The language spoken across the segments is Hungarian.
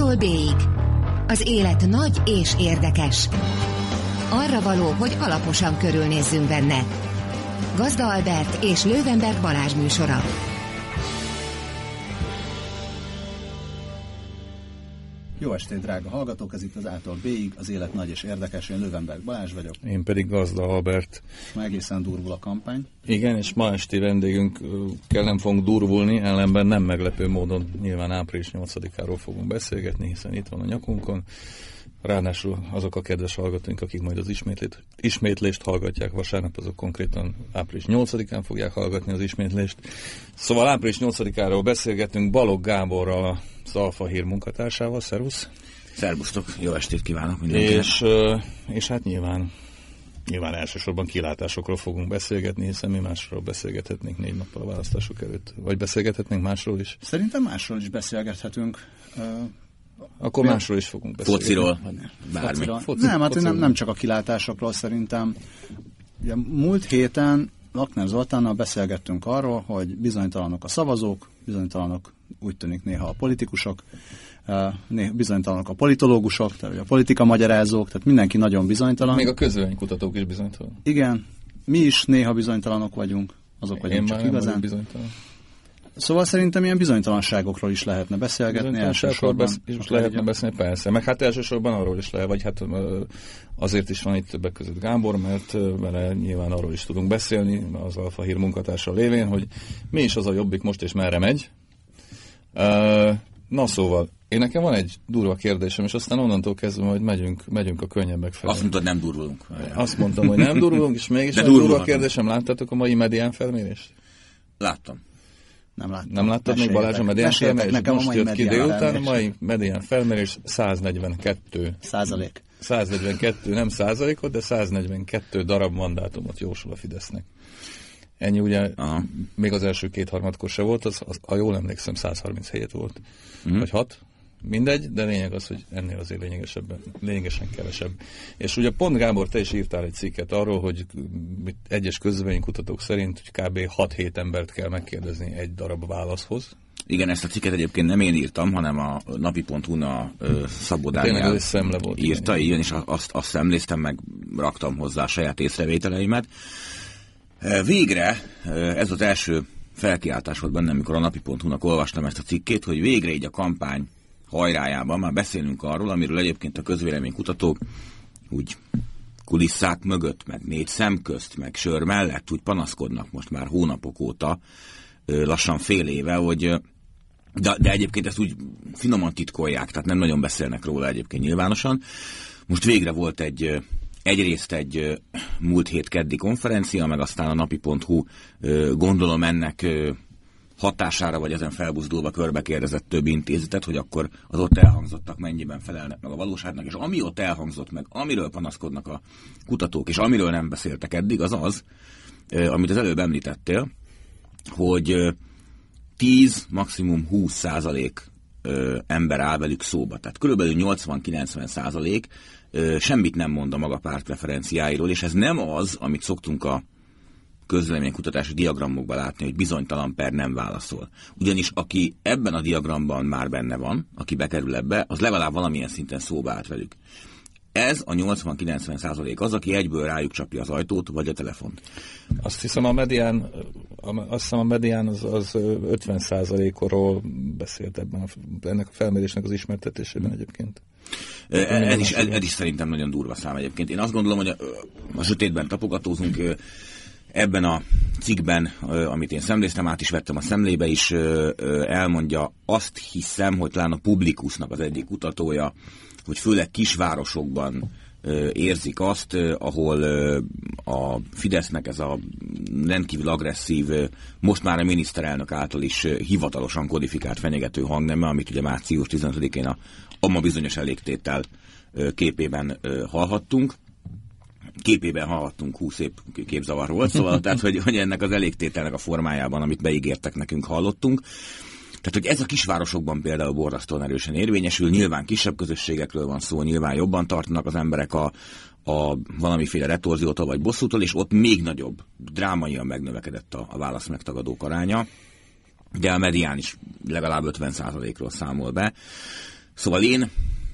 A-tól B-ig. Az élet nagy és érdekes. Arra való, hogy alaposan körülnézzünk benne. Gazda Albert és Lővenberg Balázs műsora. Jó estét, drága hallgatók! Ez itt az Ától B-ig, az élet nagy és érdekes. Én Lövenberg Balázs vagyok. Én pedig Gazda Albert. Ma egészen durvul a kampány. Igen, és ma esti vendégünk kell nem fogunk durvulni, ellenben nem meglepő módon nyilván április 8-áról fogunk beszélgetni, hiszen itt van a nyakunkon. Ráadásul azok a kedves hallgatóink, akik majd az ismétlést, ismétlést hallgatják vasárnap, azok konkrétan április 8-án fogják hallgatni az ismétlést. Szóval április 8-áról beszélgetünk Balog Gáborral, az Alfa Hír munkatársával. Szervusz! Szervusztok, jó estét kívánok mindenkinek! És, és hát nyilván Nyilván elsősorban kilátásokról fogunk beszélgetni, hiszen mi másról beszélgethetnénk négy nappal a választások előtt. Vagy beszélgethetnénk másról is? Szerintem másról is beszélgethetünk. Akkor másról is fogunk beszélni. Fociról, bármi. Fociról. Foci, nem, hát nem, nem csak a kilátásokról szerintem. Ugye, múlt héten Lakner Zoltánnal beszélgettünk arról, hogy bizonytalanok a szavazók, bizonytalanok úgy tűnik néha a politikusok, bizonytalanok a politológusok, tehát a politika magyarázók, tehát mindenki nagyon bizonytalan. Még a közvéleménykutatók is bizonytalan. Igen, mi is néha bizonytalanok vagyunk, azok vagyunk Én csak már igazán. bizonytalan. Szóval szerintem ilyen bizonytalanságokról is lehetne beszélgetni Bizonytalanságról elsősorban. besz- is lehetne beszélni, persze. Meg hát elsősorban arról is lehet, vagy hát azért is van itt többek között Gábor, mert vele nyilván arról is tudunk beszélni, az Alfa Hír munkatársa lévén, hogy mi is az a jobbik most és merre megy. Na szóval, én nekem van egy durva kérdésem, és aztán onnantól kezdve majd megyünk, megyünk a könnyebbek felé. Azt mondtad, nem durvulunk. Azt mondtam, hogy nem durvulunk, és mégis De egy durva kérdésem. Láttátok a mai medián felmérést? Láttam. Nem láttam. Nem láttad még Meséljetek. Balázs a medián felmérést? nekem a Most mai jött ki délután, a mai medián felmérés 142. Százalék. 142 nem százalékot, de 142 darab mandátumot jósol a Fidesznek. Ennyi ugye Aha. még az első kétharmadkor se volt, az, az, ha jól emlékszem 137 volt, Mhm. vagy 6, mindegy, de lényeg az, hogy ennél azért lényegesebben, lényegesen kevesebb. És ugye pont Gábor, te is írtál egy cikket arról, hogy egyes közvéleménykutatók szerint hogy kb. 6-7 embert kell megkérdezni egy darab válaszhoz. Igen, ezt a cikket egyébként nem én írtam, hanem a napi.hu-n a Szabó Dániel volt. igen. írta, igen, és azt, azt szemléztem, meg raktam hozzá a saját észrevételeimet. Végre, ez az első felkiáltás volt bennem, amikor a napi.hu-nak olvastam ezt a cikkét, hogy végre így a kampány hajrájában már beszélünk arról, amiről egyébként a közvéleménykutatók úgy kulisszák mögött, meg négy szem közt, meg sör mellett úgy panaszkodnak most már hónapok óta, lassan fél éve, hogy de, de egyébként ezt úgy finoman titkolják, tehát nem nagyon beszélnek róla egyébként nyilvánosan. Most végre volt egy, egyrészt egy múlt hét keddi konferencia, meg aztán a napi.hu gondolom ennek hatására, vagy ezen felbuzdulva körbe kérdezett több intézetet, hogy akkor az ott elhangzottak mennyiben felelnek meg a valóságnak, és ami ott elhangzott meg, amiről panaszkodnak a kutatók, és amiről nem beszéltek eddig, az az, amit az előbb említettél, hogy ö, 10, maximum 20 százalék ember áll velük szóba. Tehát körülbelül 80-90 százalék semmit nem mond a maga párt preferenciáiról, és ez nem az, amit szoktunk a közleménykutatási diagramokban látni, hogy bizonytalan per nem válaszol. Ugyanis aki ebben a diagramban már benne van, aki bekerül ebbe, az legalább valamilyen szinten szóba állt velük. Ez a 80-90 százalék az, aki egyből rájuk csapja az ajtót, vagy a telefont. Azt hiszem a medián, azt hiszem a medián az, az 50 százalékról beszélt ebben a, ennek a felmérésnek az ismertetésében egyébként. Ez is, ez, ez is szerintem nagyon durva szám egyébként. Én azt gondolom, hogy a, a sötétben tapogatózunk, ebben a cikkben, amit én szemléztem, át is vettem a szemlébe is, elmondja, azt hiszem, hogy talán a Publikusnak az egyik kutatója, hogy főleg kisvárosokban érzik azt, ahol a Fidesznek ez a rendkívül agresszív, most már a miniszterelnök által is hivatalosan kodifikált fenyegető hangneme, amit ugye március 15-én a Amma bizonyos elégtétel képében hallhattunk képében hallhattunk 20 év képzavar volt, szóval tehát, hogy, hogy ennek az elégtételnek a formájában, amit beígértek nekünk, hallottunk. Tehát, hogy ez a kisvárosokban például borzasztóan erősen érvényesül, nyilván kisebb közösségekről van szó, nyilván jobban tartanak az emberek a, a valamiféle retorziótól vagy bosszútól, és ott még nagyobb, drámaian megnövekedett a, a válasz megtagadók aránya, de a medián is legalább 50%-ról számol be. Szóval én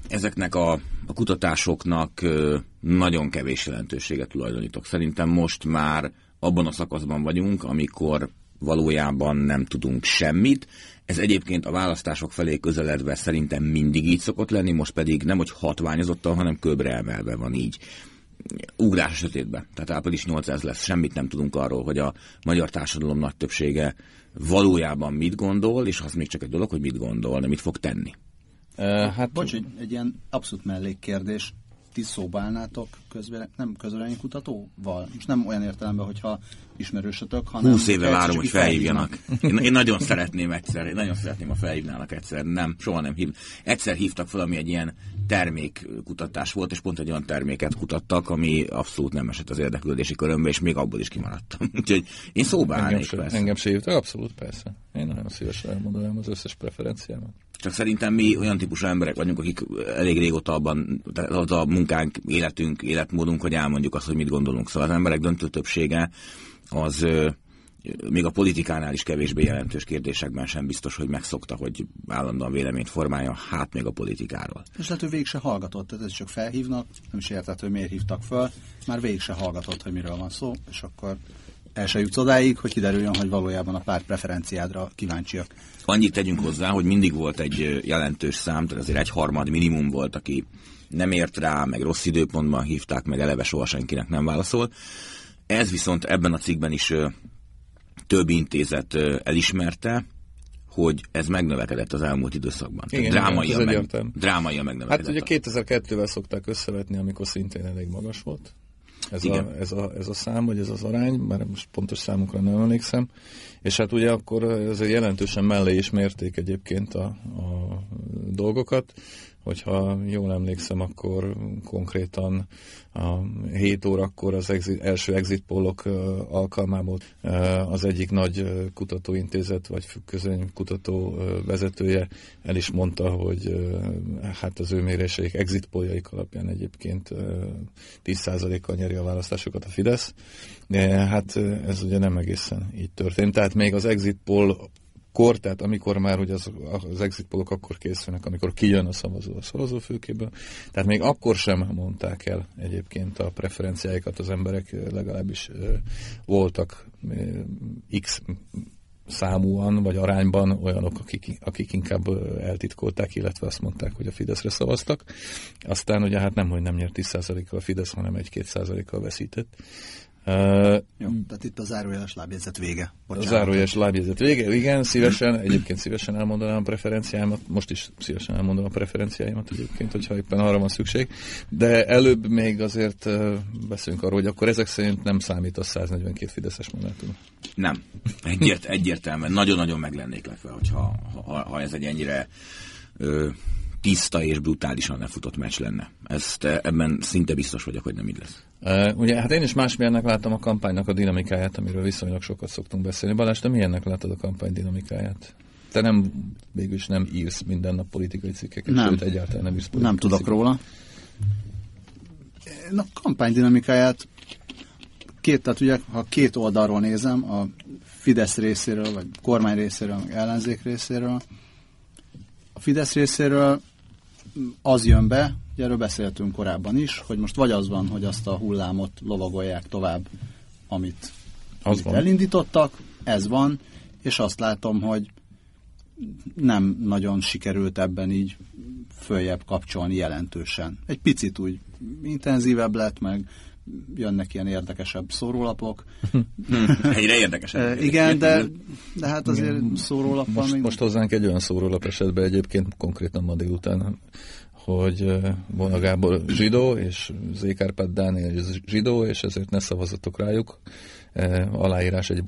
ezeknek a, a kutatásoknak nagyon kevés jelentőséget tulajdonítok. Szerintem most már abban a szakaszban vagyunk, amikor valójában nem tudunk semmit. Ez egyébként a választások felé közeledve szerintem mindig így szokott lenni, most pedig nem hogy hatványozottan, hanem köbre emelve van így ugrás sötétbe. Tehát április 800 lesz, semmit nem tudunk arról, hogy a magyar társadalom nagy többsége valójában mit gondol, és az még csak egy dolog, hogy mit gondol, de mit fog tenni. Uh, hát, Bocs, egy, egy ilyen abszolút mellékkérdés ti szóba állnátok közvéle, nem közvéleménykutatóval? Most nem olyan értelemben, hogyha ismerősötök, hanem... Húsz éve várom, hogy felhívjanak. Én, én, nagyon szeretném egyszer, én nagyon szeretném, ha felhívnának egyszer. Nem, soha nem hív. Egyszer hívtak fel, ami egy ilyen termékkutatás volt, és pont egy olyan terméket kutattak, ami abszolút nem esett az érdeklődési körömbe, és még abból is kimaradtam. Úgyhogy én szóba engem állnék, se, Engem se hívtak, abszolút persze. Én nagyon szívesen elmondom az összes preferenciámat. Csak szerintem mi olyan típusú emberek vagyunk, akik elég régóta abban, az a munkánk, életünk, életmódunk, hogy elmondjuk azt, hogy mit gondolunk. Szóval az emberek döntő többsége az még a politikánál is kevésbé jelentős kérdésekben sem biztos, hogy megszokta, hogy állandóan véleményt formálja, hát még a politikáról. És lehet, hogy végig se hallgatott, ez csak felhívnak, nem is értett, hogy miért hívtak föl, már végig se hallgatott, hogy miről van szó, és akkor el se jutsz odáig, hogy kiderüljön, hogy valójában a párt preferenciádra kíváncsiak. Annyit tegyünk hozzá, hogy mindig volt egy jelentős szám, tehát azért egy harmad minimum volt, aki nem ért rá, meg rossz időpontban hívták, meg eleve soha senkinek nem válaszol. Ez viszont ebben a cikkben is több intézet elismerte, hogy ez megnövekedett az elmúlt időszakban. Igen, drámaian, meg, drámaian megnövekedett. Hát ugye 2002-vel szokták összevetni, amikor szintén elég magas volt. Ez, Igen. a, ez, a, ez a szám, vagy ez az arány, már most pontos számukra nem emlékszem. És hát ugye akkor ez jelentősen mellé is mérték egyébként a, a dolgokat hogyha jól emlékszem, akkor konkrétan a 7 órakor az exit, első exit pollok alkalmából az egyik nagy kutatóintézet, vagy közöny kutató vezetője el is mondta, hogy hát az ő méréseik exit polljaik alapján egyébként 10%-kal nyeri a választásokat a Fidesz. De hát ez ugye nem egészen így történt. Tehát még az exit poll akkor, tehát amikor már ugye az, az exit pollok akkor készülnek, amikor kijön a szavazó a szavazófőkéből, tehát még akkor sem mondták el egyébként a preferenciáikat az emberek, legalábbis voltak x számúan vagy arányban olyanok, akik, akik inkább eltitkolták, illetve azt mondták, hogy a Fideszre szavaztak. Aztán ugye hát nem, hogy nem nyert 10%-kal a Fidesz, hanem egy 2%-kal veszített. Uh, Jó, tehát itt a zárójeles lábjegyzet vége. Bocsánat. A zárójeles lábjegyzet vége, igen, szívesen, egyébként szívesen elmondanám a preferenciáimat, most is szívesen elmondom a preferenciáimat egyébként, hogyha éppen arra van szükség, de előbb még azért beszélünk arról, hogy akkor ezek szerint nem számít a 142 Fideszes mandátum. Nem, Egyért, egyértelműen, nagyon-nagyon meg lennék lepve, hogyha ha, ha ez egy ennyire tiszta és brutálisan lefutott meccs lenne. Ezt ebben szinte biztos vagyok, hogy nem így lesz. Uh, ugye, hát én is másmilyennek láttam a kampánynak a dinamikáját, amiről viszonylag sokat szoktunk beszélni. Balázs, te milyennek látod a kampány dinamikáját? Te nem, végülis nem írsz minden nap politikai cikkeket, nem. sőt egyáltalán nem írsz politikai Nem tudok cikkeket. róla. Én a kampány dinamikáját két, tehát ugye, ha két oldalról nézem, a Fidesz részéről, vagy kormány részéről, vagy ellenzék részéről, a Fidesz részéről az jön be, ugye erről beszéltünk korábban is, hogy most vagy az van, hogy azt a hullámot lovagolják tovább, amit, az amit elindítottak, ez van, és azt látom, hogy nem nagyon sikerült ebben így följebb kapcsolni jelentősen. Egy picit úgy intenzívebb lett, meg jönnek ilyen érdekesebb szórólapok. Egyre érdekesebb. Igen, de, de hát azért szórólap most, még... most hozzánk egy olyan szórólap esetben egyébként konkrétan ma délután, hogy Bona Gábor zsidó, és Zékárpád Dániel zsidó, és ezért ne szavazatok rájuk. Aláírás egy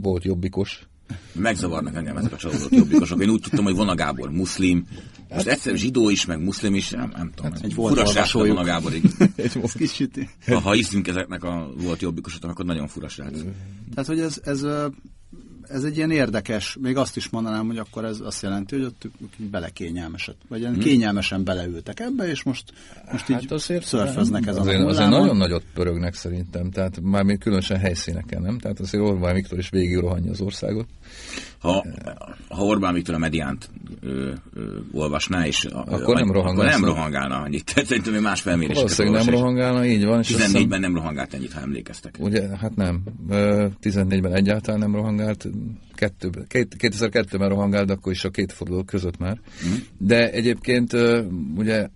volt jobbikos Megzavarnak engem ezek a csalódott jobbikosok. Én úgy tudtam, hogy Vona Gábor muszlim, most hát- egyszer zsidó is, meg muszlim is, nem, nem tudom. Hát, egy furasság Vona Gáborig. egy kis ha, ha hiszünk ezeknek a volt jobbikosoknak, akkor nagyon furasság. Tehát, hogy ez, ez ez egy ilyen érdekes, még azt is mondanám, hogy akkor ez azt jelenti, hogy ott belekényelmesedett, vagy ilyen hmm. kényelmesen beleültek ebbe, és most, most hát így azért szörföznek ezen azért, a Azért nagyon nagyot pörögnek szerintem, tehát már még különösen helyszíneken, nem? Tehát azért Orbán Viktor is végig rohanja az országot. Ha, ha Orbán Viktor a mediánt ö, ö, olvasná, és akkor nem, rohangálna. Akkor nem rohangálna annyit. Tehát szerintem más felméréseket Valószínűleg nem rohangálna, így van. 14-ben nem rohangált ennyit, ha emlékeztek. Ugye, hát nem. 14-ben egyáltalán nem rohangált. 2002-ben rohangált, akkor is a két forduló között már. Mm. De egyébként ugye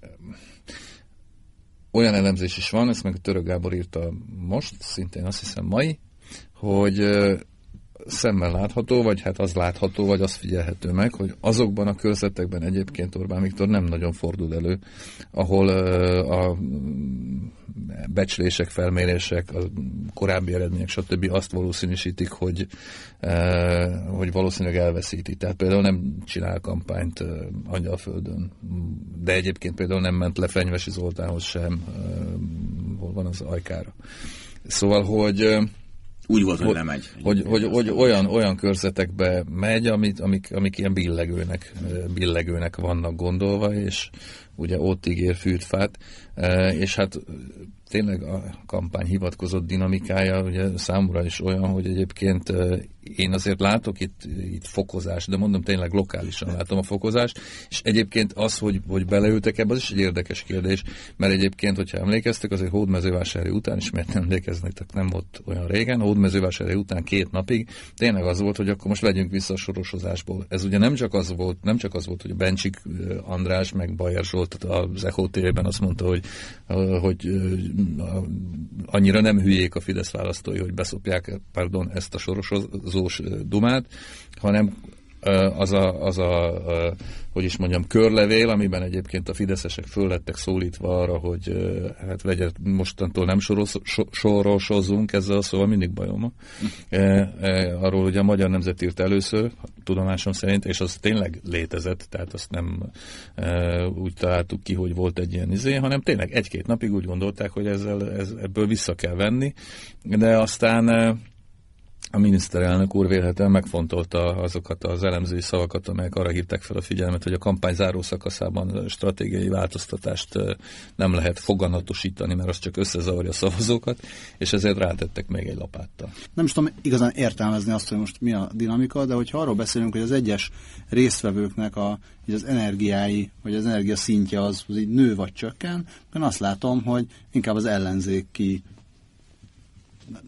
olyan elemzés is van, ezt meg a Török Gábor írta most, szintén azt hiszem mai, hogy szemmel látható, vagy hát az látható, vagy az figyelhető meg, hogy azokban a körzetekben egyébként Orbán Viktor nem nagyon fordul elő, ahol a becslések, felmérések, a korábbi eredmények, stb. azt valószínűsítik, hogy, hogy valószínűleg elveszíti. Tehát például nem csinál kampányt Angyalföldön, de egyébként például nem ment le Fenyvesi Zoltánhoz sem, hol van az ajkára. Szóval, hogy úgy volt, hogy, hogy nem megy. Hogy, hogy, hogy olyan, olyan körzetekbe megy, amit, amik, amik ilyen billegőnek, billegőnek vannak gondolva, és ugye ott ígér fűtfát, és hát tényleg a kampány hivatkozott dinamikája ugye számomra is olyan, hogy egyébként én azért látok itt, itt fokozást, de mondom tényleg lokálisan látom a fokozást, és egyébként az, hogy, hogy beleültek ebbe, az is egy érdekes kérdés, mert egyébként, hogyha emlékeztek, azért hódmezővásári után, is mert nem emlékeznek, tehát nem volt olyan régen, hódmezővásári után két napig, tényleg az volt, hogy akkor most vegyünk vissza a sorosozásból. Ez ugye nem csak az volt, nem csak az volt, hogy Bencsik András meg Bajer Zsolt az Echo TV-ben azt mondta, hogy, hogy annyira nem hülyék a Fidesz választói, hogy beszopják pardon, ezt a sorosozós dumát, hanem az a, az a, hogy is mondjam, körlevél, amiben egyébként a fideszesek föl lettek szólítva arra, hogy hát vegyet, mostantól nem soros, so, sorosozunk ezzel, szóval mindig bajom. E, e, arról ugye a Magyar Nemzet írt először, tudomásom szerint, és az tényleg létezett, tehát azt nem e, úgy találtuk ki, hogy volt egy ilyen izé, hanem tényleg egy-két napig úgy gondolták, hogy ezzel, ez, ebből vissza kell venni, de aztán a miniszterelnök úr vélhetően megfontolta azokat az elemzői szavakat, amelyek arra hívták fel a figyelmet, hogy a kampány záró szakaszában stratégiai változtatást nem lehet foganatosítani, mert az csak összezavarja a szavazókat, és ezért rátettek még egy lapáttal. Nem is tudom igazán értelmezni azt, hogy most mi a dinamika, de hogyha arról beszélünk, hogy az egyes résztvevőknek a, az energiái, vagy az energia szintje az, az így nő vagy csökken, én azt látom, hogy inkább az ellenzéki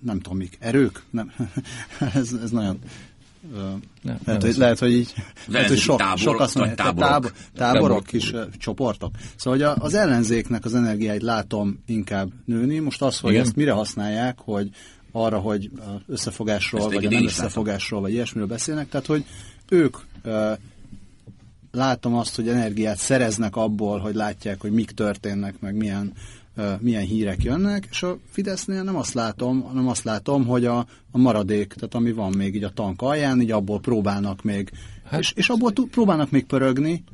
nem tudom mik, erők? Nem. ez, ez nagyon... Nem, lehet, hogy, lehet, hogy így lehet, hogy sok, tábor, sok azt mondja, táborok, tábor, táborok kis uh, csoportok. Szóval hogy az ellenzéknek az energiáit látom inkább nőni. Most az, hogy Igen. ezt mire használják, hogy arra, hogy összefogásról, ezt vagy a nem összefogásról, vagy ilyesmiről beszélnek, tehát hogy ők uh, látom azt, hogy energiát szereznek abból, hogy látják, hogy mik történnek, meg milyen milyen hírek jönnek, és a Fidesznél nem azt látom, hanem azt látom, hogy a, a maradék, tehát ami van még így a tank alján, így abból próbálnak még, hát, és, és abból próbálnak még pörögni,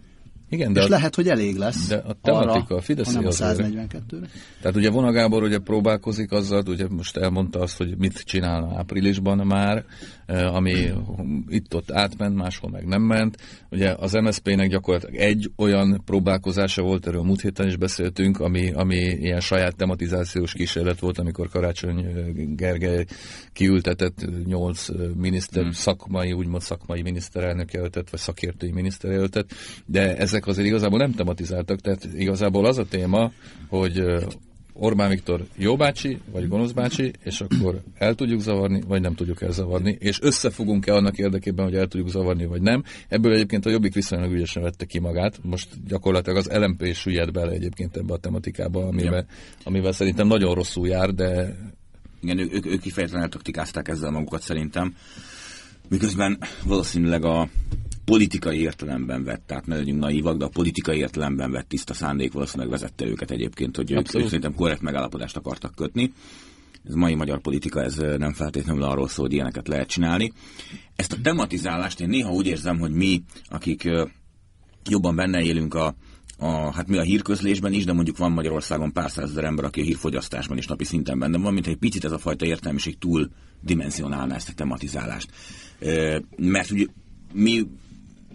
igen, de és a, lehet, hogy elég lesz. De a tematika arra, a Fidesz a 142-re. Tehát ugye Vona Gábor ugye próbálkozik azzal, ugye most elmondta azt, hogy mit csinálna áprilisban már, eh, ami itt-ott átment, máshol meg nem ment. Ugye az MSZP-nek gyakorlatilag egy olyan próbálkozása volt, erről múlt héten is beszéltünk, ami, ami ilyen saját tematizációs kísérlet volt, amikor Karácsony eh, Gergely kiültetett nyolc eh, miniszter, hmm. szakmai, úgymond szakmai miniszterelnök jelöltet, vagy szakértői miniszterelnöket, de ez ezek azért igazából nem tematizáltak, tehát igazából az a téma, hogy Orbán Viktor jó bácsi, vagy gonosz bácsi, és akkor el tudjuk zavarni, vagy nem tudjuk elzavarni, és összefogunk-e annak érdekében, hogy el tudjuk zavarni, vagy nem. Ebből egyébként a Jobbik viszonylag ügyesen vette ki magát. Most gyakorlatilag az LMP is süllyed bele egyébként ebbe a tematikába, amivel, amivel szerintem nagyon rosszul jár, de... Igen, ők, ők kifejezetten eltaktikázták ezzel magukat szerintem. Miközben valószínűleg a, politikai értelemben vett, tehát ne legyünk naívak, de a politikai értelemben vett tiszta szándék valószínűleg vezette őket egyébként, hogy ők, ők szerintem korrekt megállapodást akartak kötni. Ez mai magyar politika, ez nem feltétlenül arról szól, hogy ilyeneket lehet csinálni. Ezt a tematizálást én néha úgy érzem, hogy mi, akik jobban benne élünk a, a, hát mi a hírközlésben is, de mondjuk van Magyarországon pár százezer ember, aki a hírfogyasztásban is napi szinten benne van, mint egy picit ez a fajta értelmiség túl dimensionálná ezt a tematizálást. Mert ugye mi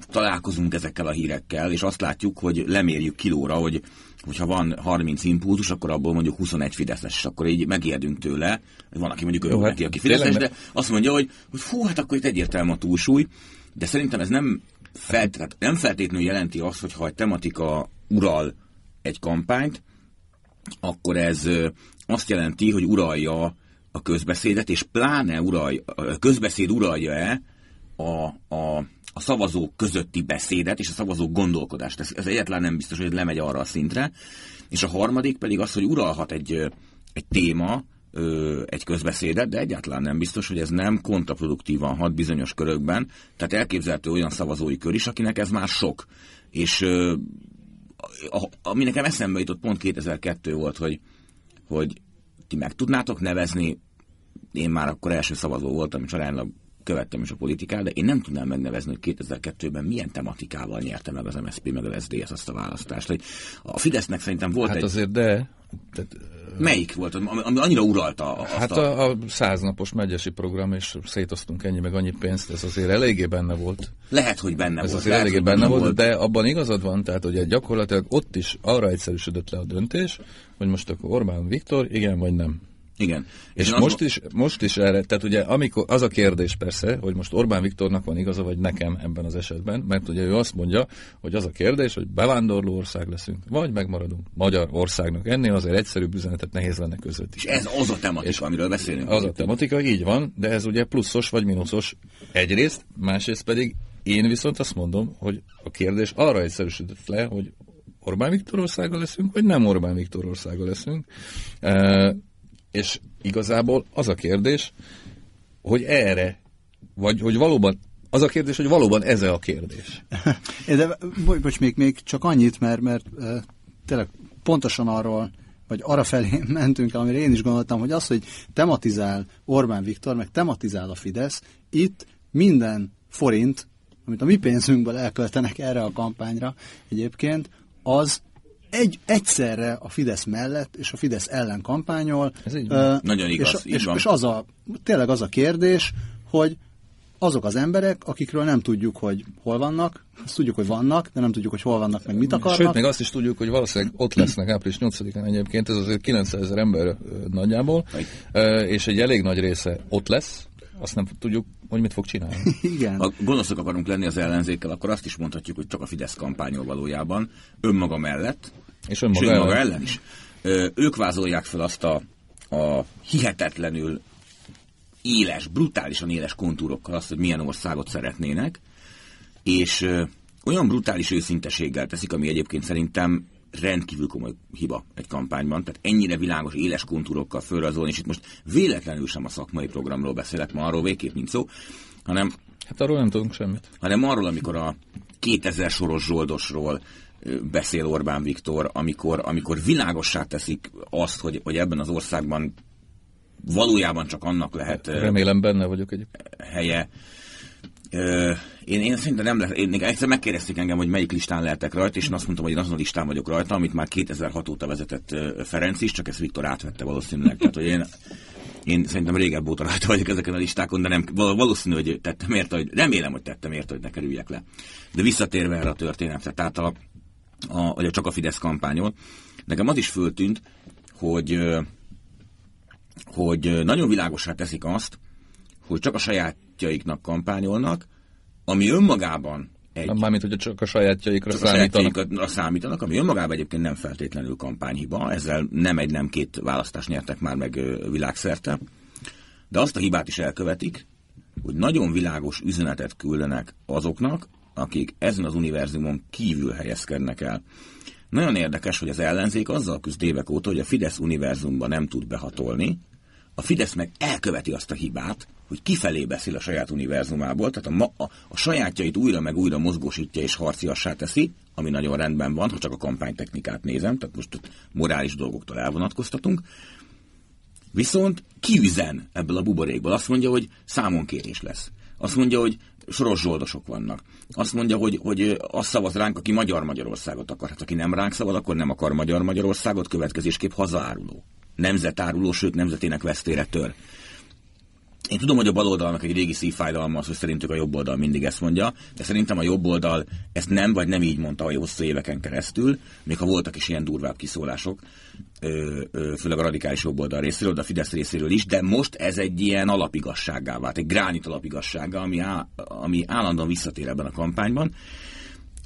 találkozunk ezekkel a hírekkel, és azt látjuk, hogy lemérjük kilóra, hogy hogyha van 30 impulzus, akkor abból mondjuk 21 fideszes, és akkor így megijedünk tőle. Van, aki mondjuk örül hát neki, aki fideszes, de azt mondja, hogy, hogy fú, hát akkor itt egyértelmű a túlsúly. de szerintem ez nem, felt, tehát nem feltétlenül jelenti azt, hogy ha egy tematika ural egy kampányt, akkor ez azt jelenti, hogy uralja a közbeszédet, és pláne uralja, a közbeszéd uralja-e a, a, a szavazók közötti beszédet és a szavazók gondolkodást. Ez, ez egyáltalán nem biztos, hogy lemegy arra a szintre. És a harmadik pedig az, hogy uralhat egy, egy téma, egy közbeszédet, de egyáltalán nem biztos, hogy ez nem kontraproduktívan hat bizonyos körökben. Tehát elképzelhető olyan szavazói kör is, akinek ez már sok. És ami nekem eszembe jutott pont 2002 volt, hogy, hogy ti meg tudnátok nevezni, én már akkor első szavazó voltam, és aránylag követtem is a politikát, de én nem tudnám megnevezni, hogy 2002-ben milyen tematikával nyerte meg az MSZP meg az SZDSZ azt a választást. Hogy a Fidesznek szerintem volt hát egy... azért de... Tehát, Melyik volt, ami, annyira uralta azt Hát a, a száznapos megyesi program, és szétoztunk ennyi meg annyi pénzt, ez azért eléggé benne volt. Lehet, hogy benne ez volt. Ez azért eléggé benne, benne volt, de abban igazad van, tehát ugye gyakorlatilag ott is arra egyszerűsödött le a döntés, hogy most akkor Orbán Viktor, igen vagy nem. Igen. És, és most, is, most is erre, tehát ugye amikor, az a kérdés persze, hogy most Orbán Viktornak van igaza, vagy nekem ebben az esetben, mert ugye ő azt mondja, hogy az a kérdés, hogy bevándorló ország leszünk, vagy megmaradunk magyar országnak. Ennél azért egyszerűbb üzenetet nehéz lenne között. És ez az a tematika, és amiről beszélünk. Az a tematika, így van, de ez ugye pluszos vagy mínuszos egyrészt, másrészt pedig én viszont azt mondom, hogy a kérdés arra egyszerűsödött le, hogy Orbán Viktor országa leszünk, vagy nem Orbán Viktor országa leszünk. És igazából az a kérdés, hogy erre, vagy hogy valóban, az a kérdés, hogy valóban ez a kérdés. De bocs, még, még csak annyit, mert, mert tényleg pontosan arról, vagy arra felé mentünk, amire én is gondoltam, hogy az, hogy tematizál Orbán Viktor, meg tematizál a Fidesz, itt minden forint, amit a mi pénzünkből elköltenek erre a kampányra egyébként, az egy, egyszerre a Fidesz mellett és a Fidesz ellen kampányol. Ez így uh, Nagyon igaz. És, és, és az a, tényleg az a kérdés, hogy azok az emberek, akikről nem tudjuk, hogy hol vannak, azt tudjuk, hogy vannak, de nem tudjuk, hogy hol vannak, meg mit akarnak. Sőt, még azt is tudjuk, hogy valószínűleg ott lesznek április 8-án egyébként, ez azért 900 ezer ember nagyjából, és egy elég nagy része ott lesz, azt nem tudjuk, hogy mit fog csinálni. Igen. Ha gonoszok akarunk lenni az ellenzékkel, akkor azt is mondhatjuk, hogy csak a Fidesz kampányol valójában, önmaga mellett, és önmaga, és önmaga ellen. ellen is. Ö, ők vázolják fel azt a, a hihetetlenül éles, brutálisan éles kontúrokkal azt, hogy milyen országot szeretnének, és ö, olyan brutális őszinteséggel teszik, ami egyébként szerintem rendkívül komoly hiba egy kampányban, tehát ennyire világos, éles kontúrokkal fölrajzolni, és itt most véletlenül sem a szakmai programról beszélek, ma arról végképp nincs szó, hanem... Hát arról nem tudunk semmit. Hanem arról, amikor a 2000 soros zsoldosról beszél Orbán Viktor, amikor, amikor világossá teszik azt, hogy, hogy ebben az országban valójában csak annak lehet... Remélem benne vagyok egy Helye. Én, én szerintem nem lehet, én egyszer megkérdezték engem, hogy melyik listán lehetek rajta, és én azt mondtam, hogy én azon a listán vagyok rajta, amit már 2006 óta vezetett Ferenc is, csak ezt Viktor átvette valószínűleg. Tehát, hogy én, én szerintem régebb óta rajta vagyok ezeken a listákon, de nem, valószínű, hogy tettem érte, hogy remélem, hogy tettem érte, hogy ne kerüljek le. De visszatérve erre a történetre, tehát a, a, vagy a csak a Fidesz kampányon, nekem az is föltűnt, hogy, hogy nagyon világosá teszik azt, hogy csak a sajátjaiknak kampányolnak, ami önmagában egy... Mármint, hogy csak a sajátjaikra csak számítanak. A sajátjaikra számítanak, ami önmagában egyébként nem feltétlenül kampányhiba, ezzel nem egy, nem két választást nyertek már meg világszerte, de azt a hibát is elkövetik, hogy nagyon világos üzenetet küldenek azoknak, akik ezen az univerzumon kívül helyezkednek el. Nagyon érdekes, hogy az ellenzék azzal küzd évek óta, hogy a Fidesz univerzumban nem tud behatolni, a Fidesz meg elköveti azt a hibát, hogy kifelé beszél a saját univerzumából, tehát a, ma, a, a sajátjait újra meg újra mozgósítja és harciassá teszi, ami nagyon rendben van, ha csak a kampánytechnikát nézem, tehát most morális dolgoktól elvonatkoztatunk. Viszont kiüzen ebből a buborékból. Azt mondja, hogy számonkérés lesz. Azt mondja, hogy soros zsoldosok vannak. Azt mondja, hogy, hogy azt szavaz ránk, aki Magyar Magyarországot akar. Hát aki nem ránk szavaz, akkor nem akar Magyar Magyarországot, következésképp hazaáruló. Nemzetáruló, sőt nemzetének vesztére tör. Én tudom, hogy a baloldalnak egy régi szívfájdalma az, hogy szerintük a jobb oldal mindig ezt mondja, de szerintem a jobb oldal ezt nem, vagy nem így mondta a hosszú éveken keresztül, még ha voltak is ilyen durvább kiszólások, főleg a radikális jobb oldal részéről, de a Fidesz részéről is, de most ez egy ilyen alapigassággá vált, egy gránit alapigassága, ami, á, ami állandóan visszatér ebben a kampányban.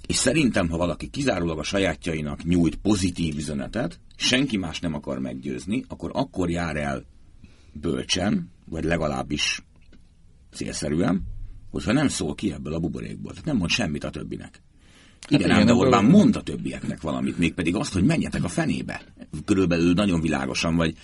És szerintem, ha valaki kizárólag a sajátjainak nyújt pozitív üzenetet, senki más nem akar meggyőzni, akkor akkor jár el bölcsen, vagy legalábbis célszerűen, hogyha nem szól ki ebből a buborékból. Tehát nem mond semmit a többinek. Hát igen, de Orbán mond a többieknek valamit, mégpedig azt, hogy menjetek a fenébe. Körülbelül nagyon világosan, vagy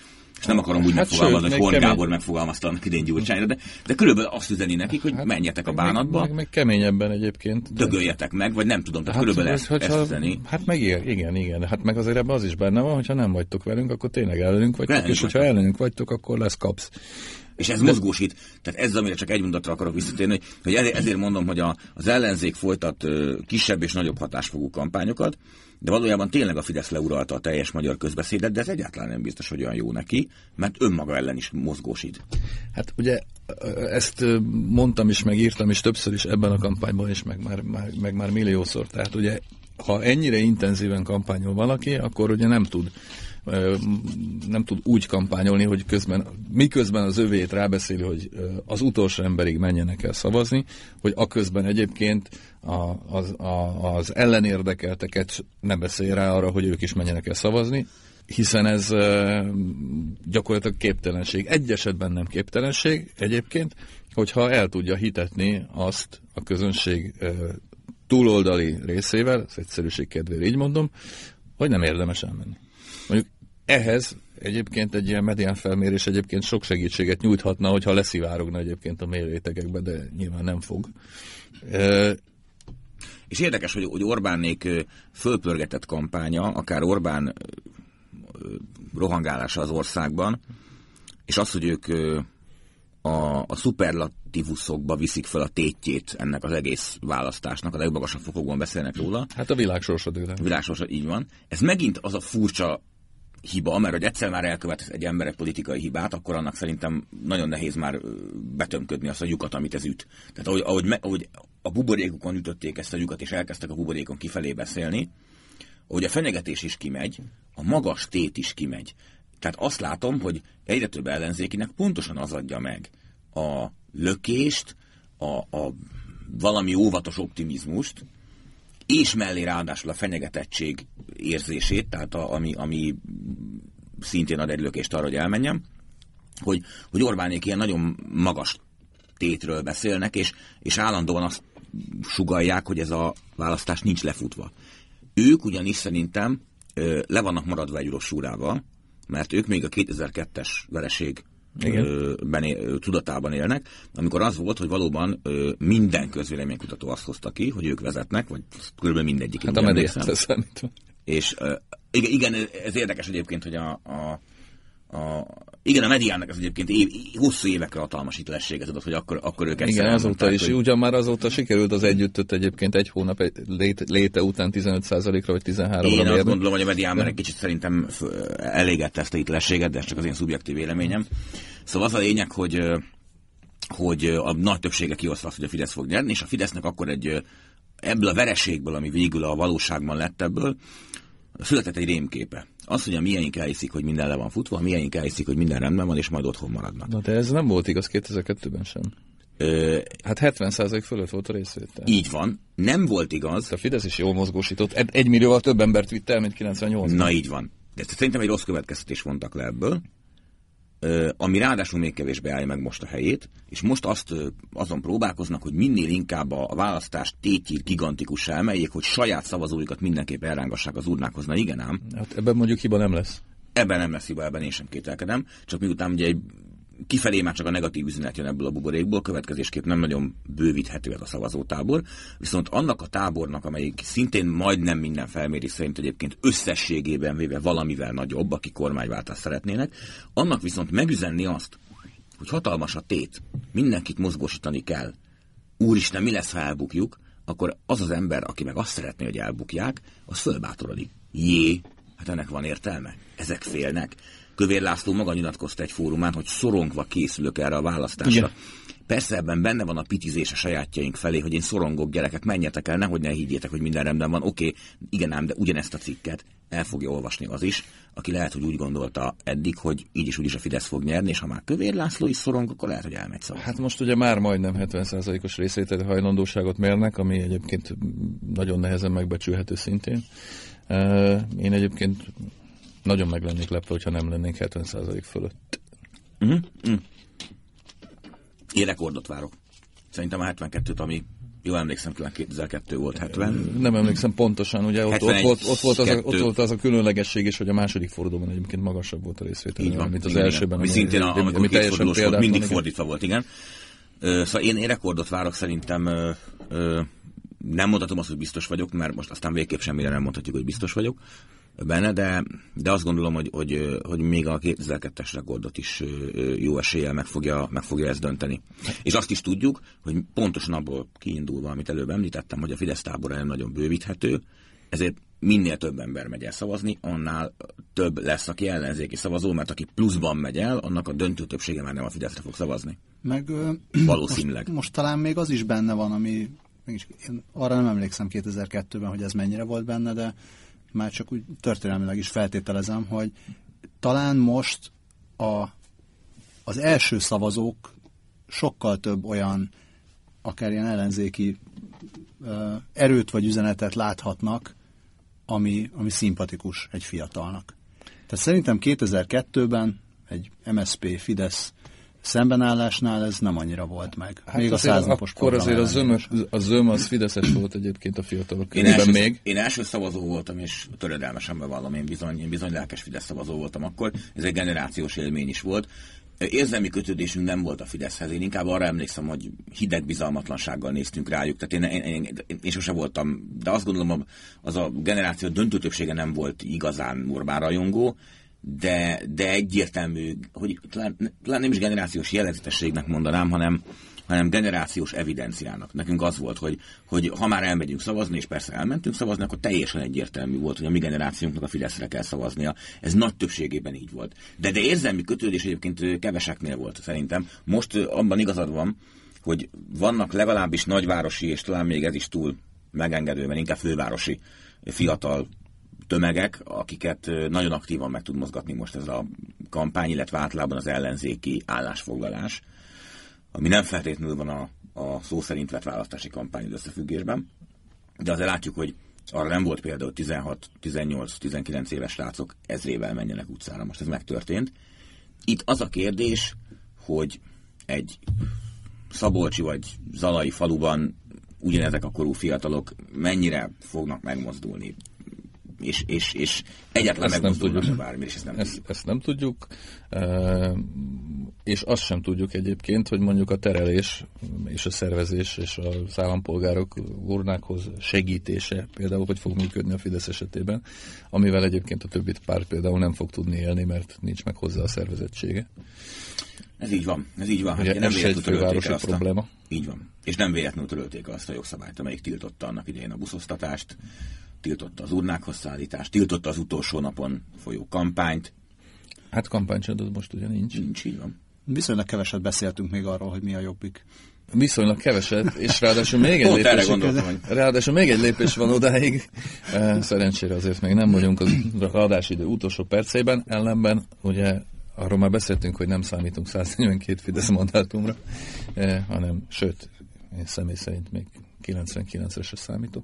és nem akarom úgy hát megfogalmazni, hogy Horn Gábor megfogalmazta annak idén Gyurcsányra, de, de körülbelül azt üzeni nekik, hogy hát, menjetek a bánatba. Meg, meg, meg keményebben egyébként. De... Dögöljetek meg, vagy nem tudom, tehát hát körülbelül ez, ezt, ezt üzeni. Hát meg igen, igen, igen. Hát meg azért ebben az is benne van, hogyha nem vagytok velünk, akkor tényleg ellenünk vagytok, Ellenünk és hogyha ellenünk vagytok, akkor lesz kapsz. És ez mozgósít. Tehát ez, amire csak egy mondatra akarok visszatérni, hogy ezért mondom, hogy a, az ellenzék folytat kisebb és nagyobb hatásfogú kampányokat, de valójában tényleg a Fidesz leuralta a teljes magyar közbeszédet, de ez egyáltalán nem biztos, hogy olyan jó neki, mert önmaga ellen is mozgósít. Hát ugye ezt mondtam is, meg írtam is többször is ebben a kampányban is, meg már, már, meg már milliószor. Tehát ugye, ha ennyire intenzíven kampányol valaki, akkor ugye nem tud nem tud úgy kampányolni, hogy közben, miközben az övét rábeszéli, hogy az utolsó emberig menjenek el szavazni, hogy aközben egyébként a, az, a, az ellenérdekelteket ne beszélj rá arra, hogy ők is menjenek el szavazni, hiszen ez gyakorlatilag képtelenség. Egy esetben nem képtelenség egyébként, hogyha el tudja hitetni azt a közönség túloldali részével, az egyszerűség kedvére így mondom, hogy nem érdemes elmenni. Mondjuk ehhez egyébként egy ilyen medián felmérés egyébként sok segítséget nyújthatna, hogyha leszivárogna egyébként a mély rétegekbe, de nyilván nem fog. E, és érdekes, hogy, hogy Orbánnék fölpörgetett kampánya, akár Orbán rohangálása az országban, és az, hogy ők a, a szuperlatívuszokba viszik fel a tétjét ennek az egész választásnak, a legmagasabb fokokban beszélnek róla. Hát a világsorsod A világsorsod, így van. Ez megint az a furcsa hiba, mert hogy egyszer már elkövet egy ember egy politikai hibát, akkor annak szerintem nagyon nehéz már betömködni azt a lyukat, amit ez üt. Tehát ahogy, ahogy, ahogy a buborékukon ütötték ezt a lyukat, és elkezdtek a buborékon kifelé beszélni, ahogy a fenyegetés is kimegy, a magas tét is kimegy. Tehát azt látom, hogy egyre több ellenzékinek pontosan az adja meg a lökést, a, a valami óvatos optimizmust, és mellé ráadásul a fenyegetettség érzését, tehát a, ami, ami szintén ad egy lökést arra, hogy elmenjem, hogy, hogy Orbánék ilyen nagyon magas tétről beszélnek, és, és állandóan azt sugalják, hogy ez a választás nincs lefutva. Ők ugyanis szerintem le vannak maradva egy rossúrával, mert ők még a 2002-es vereség igen. Tudatában élnek, amikor az volt, hogy valóban ö, minden közvéleménykutató azt hozta ki, hogy ők vezetnek, vagy körülbelül mindegyik. Hát a És ö, igen, igen, ez érdekes egyébként, hogy a, a, a igen, a mediának az egyébként év, hosszú évekre hatalmas hitelességet adott, hogy akkor, akkor ők Igen, azóta is, hogy... ugyan már azóta sikerült az együttöt egyébként egy hónap egy léte, léte után 15%-ra vagy 13-ra Én azt gondolom, hogy a medián már egy kicsit szerintem elégette ezt a hitelességet, de ez csak az én szubjektív véleményem. Szóval az a lényeg, hogy hogy a nagy többsége kihozta azt, hogy a Fidesz fog nyerni, és a Fidesznek akkor egy ebből a vereségből, ami végül a valóságban lett ebből, született egy rémképe. Az, hogy a miénk elhiszik, hogy minden le van futva, a miénk elhiszik, hogy minden rendben van, és majd otthon maradnak. Na de ez nem volt igaz 2002-ben sem. Ö, hát 70% fölött volt a részvétel. Így van. Nem volt igaz. A Fidesz is jól mozgósított. Egy, millióval több embert vitt el, mint 98 Na így van. De szerintem egy rossz következtetés vontak le ebből ami ráadásul még kevésbé állja meg most a helyét, és most azt azon próbálkoznak, hogy minél inkább a választást tétjét gigantikussá emeljék, hogy saját szavazóikat mindenképp elrángassák az urnákhoz. Na igen ám. Hát ebben mondjuk hiba nem lesz. Ebben nem lesz hiba, ebben én sem kételkedem, csak miután ugye egy kifelé már csak a negatív üzenet jön ebből a buborékból, következésképp nem nagyon bővíthető ez a szavazótábor, viszont annak a tábornak, amelyik szintén majdnem minden felmérés szerint egyébként összességében véve valamivel nagyobb, aki kormányváltást szeretnének, annak viszont megüzenni azt, hogy hatalmas a tét, mindenkit mozgósítani kell, úristen, mi lesz, ha elbukjuk, akkor az az ember, aki meg azt szeretné, hogy elbukják, az fölbátorodik. Jé, hát ennek van értelme. Ezek félnek Kövér László maga nyilatkozta egy fórumán, hogy szorongva készülök erre a választásra. Igen. Persze ebben benne van a pitizés a sajátjaink felé, hogy én szorongok gyerekek, menjetek el, nehogy ne higgyétek, hogy minden rendben van. Oké, okay, igen ám, de ugyanezt a cikket el fogja olvasni az is, aki lehet, hogy úgy gondolta eddig, hogy így is úgy is a Fidesz fog nyerni, és ha már Kövér László is szorong, akkor lehet, hogy elmegy szavazni. Hát most ugye már majdnem 70%-os részvételi hajlandóságot mérnek, ami egyébként nagyon nehezen megbecsülhető szintén. Én egyébként nagyon meg lennék lepve, hogyha nem lennénk 70% fölött. Uh-huh. Uh-huh. Én rekordot várok. Szerintem a 72-t, ami Jól emlékszem, 2002 volt 70. Nem emlékszem pontosan, ugye ott, 71, ott, volt, ott, volt az a, ott volt az a különlegesség is, hogy a második fordulóban egyébként magasabb volt a részvétel, Így van, mint az igen, elsőben. Ami szintén, a, amikor teljesen volt, mindig fordítva volt, igen. Szóval én, én rekordot várok, szerintem nem mondhatom azt, hogy biztos vagyok, mert most aztán végképp semmire nem mondhatjuk, hogy biztos vagyok benne, de, de azt gondolom, hogy, hogy, hogy még a 2002-es rekordot is jó eséllyel meg fogja, meg fogja ezt dönteni. És azt is tudjuk, hogy pontosan abból kiindulva, amit előbb említettem, hogy a Fidesz tábora nem nagyon bővíthető, ezért minél több ember megy el szavazni, annál több lesz, aki ellenzéki szavazó, mert aki pluszban megy el, annak a döntő többsége már nem a Fideszre fog szavazni. Meg valószínűleg. Most, most talán még az is benne van, ami én arra nem emlékszem 2002-ben, hogy ez mennyire volt benne, de már csak úgy történelmileg is feltételezem, hogy talán most a, az első szavazók sokkal több olyan, akár ilyen ellenzéki erőt vagy üzenetet láthatnak, ami, ami szimpatikus egy fiatalnak. Tehát szerintem 2002-ben egy MSP Fidesz szembenállásnál ez nem annyira volt meg. Hát még a száznapos Akkor azért a zöm, a zöm az Fideszes volt egyébként a fiatalok körében első, még. Én első szavazó voltam, és töredelmesen bevallom, én bizony, én bizony lelkes Fidesz szavazó voltam akkor. Ez egy generációs élmény is volt. Érzelmi kötődésünk nem volt a Fideszhez. Én inkább arra emlékszem, hogy hideg bizalmatlansággal néztünk rájuk. Tehát én, én, én, én sose voltam, de azt gondolom, az a generáció döntő többsége nem volt igazán Orbán rajongó de, de egyértelmű, hogy talán, talán nem is generációs jellegzetességnek mondanám, hanem, hanem generációs evidenciának. Nekünk az volt, hogy, hogy ha már elmegyünk szavazni, és persze elmentünk szavazni, akkor teljesen egyértelmű volt, hogy a mi generációnknak a Fideszre kell szavaznia. Ez nagy többségében így volt. De, de érzelmi kötődés egyébként keveseknél volt szerintem. Most abban igazad van, hogy vannak legalábbis nagyvárosi, és talán még ez is túl megengedő, mert inkább fővárosi fiatal tömegek, akiket nagyon aktívan meg tud mozgatni most ez a kampány, illetve általában az ellenzéki állásfoglalás, ami nem feltétlenül van a, a szó szerint vett választási kampány összefüggésben, de azért látjuk, hogy arra nem volt például 16, 18, 19 éves srácok ezrével menjenek utcára. Most ez megtörtént. Itt az a kérdés, hogy egy Szabolcsi vagy Zalai faluban ugyanezek a korú fiatalok mennyire fognak megmozdulni és, és, és egyáltalán ezt nem tudjuk. bármi, és ezt nem ezt, tudjuk. Ezt nem tudjuk, és azt sem tudjuk egyébként, hogy mondjuk a terelés és a szervezés és az állampolgárok urnákhoz segítése például, hogy fog működni a Fidesz esetében, amivel egyébként a többit párt például nem fog tudni élni, mert nincs meg hozzá a szervezettsége. Ez így van, ez így van. Ugye, hát ez nem egy fővárosi probléma. Így van. És nem véletlenül törölték azt a jogszabályt, amelyik tiltotta annak idején a buszosztatást, tiltotta az urnákhoz szállítást, tiltotta az utolsó napon folyó kampányt. Hát kampánycsodod most ugye nincs. Nincs, így van. Viszonylag keveset beszéltünk még arról, hogy mi a jobbik. Viszonylag keveset, és ráadásul még egy, lépés, ráadásul még egy lépés van odáig. Szerencsére azért még nem vagyunk az adásidő utolsó percében, ellenben ugye arról már beszéltünk, hogy nem számítunk 142 Fidesz mandátumra, eh, hanem sőt, én személy szerint még 99-re számítok.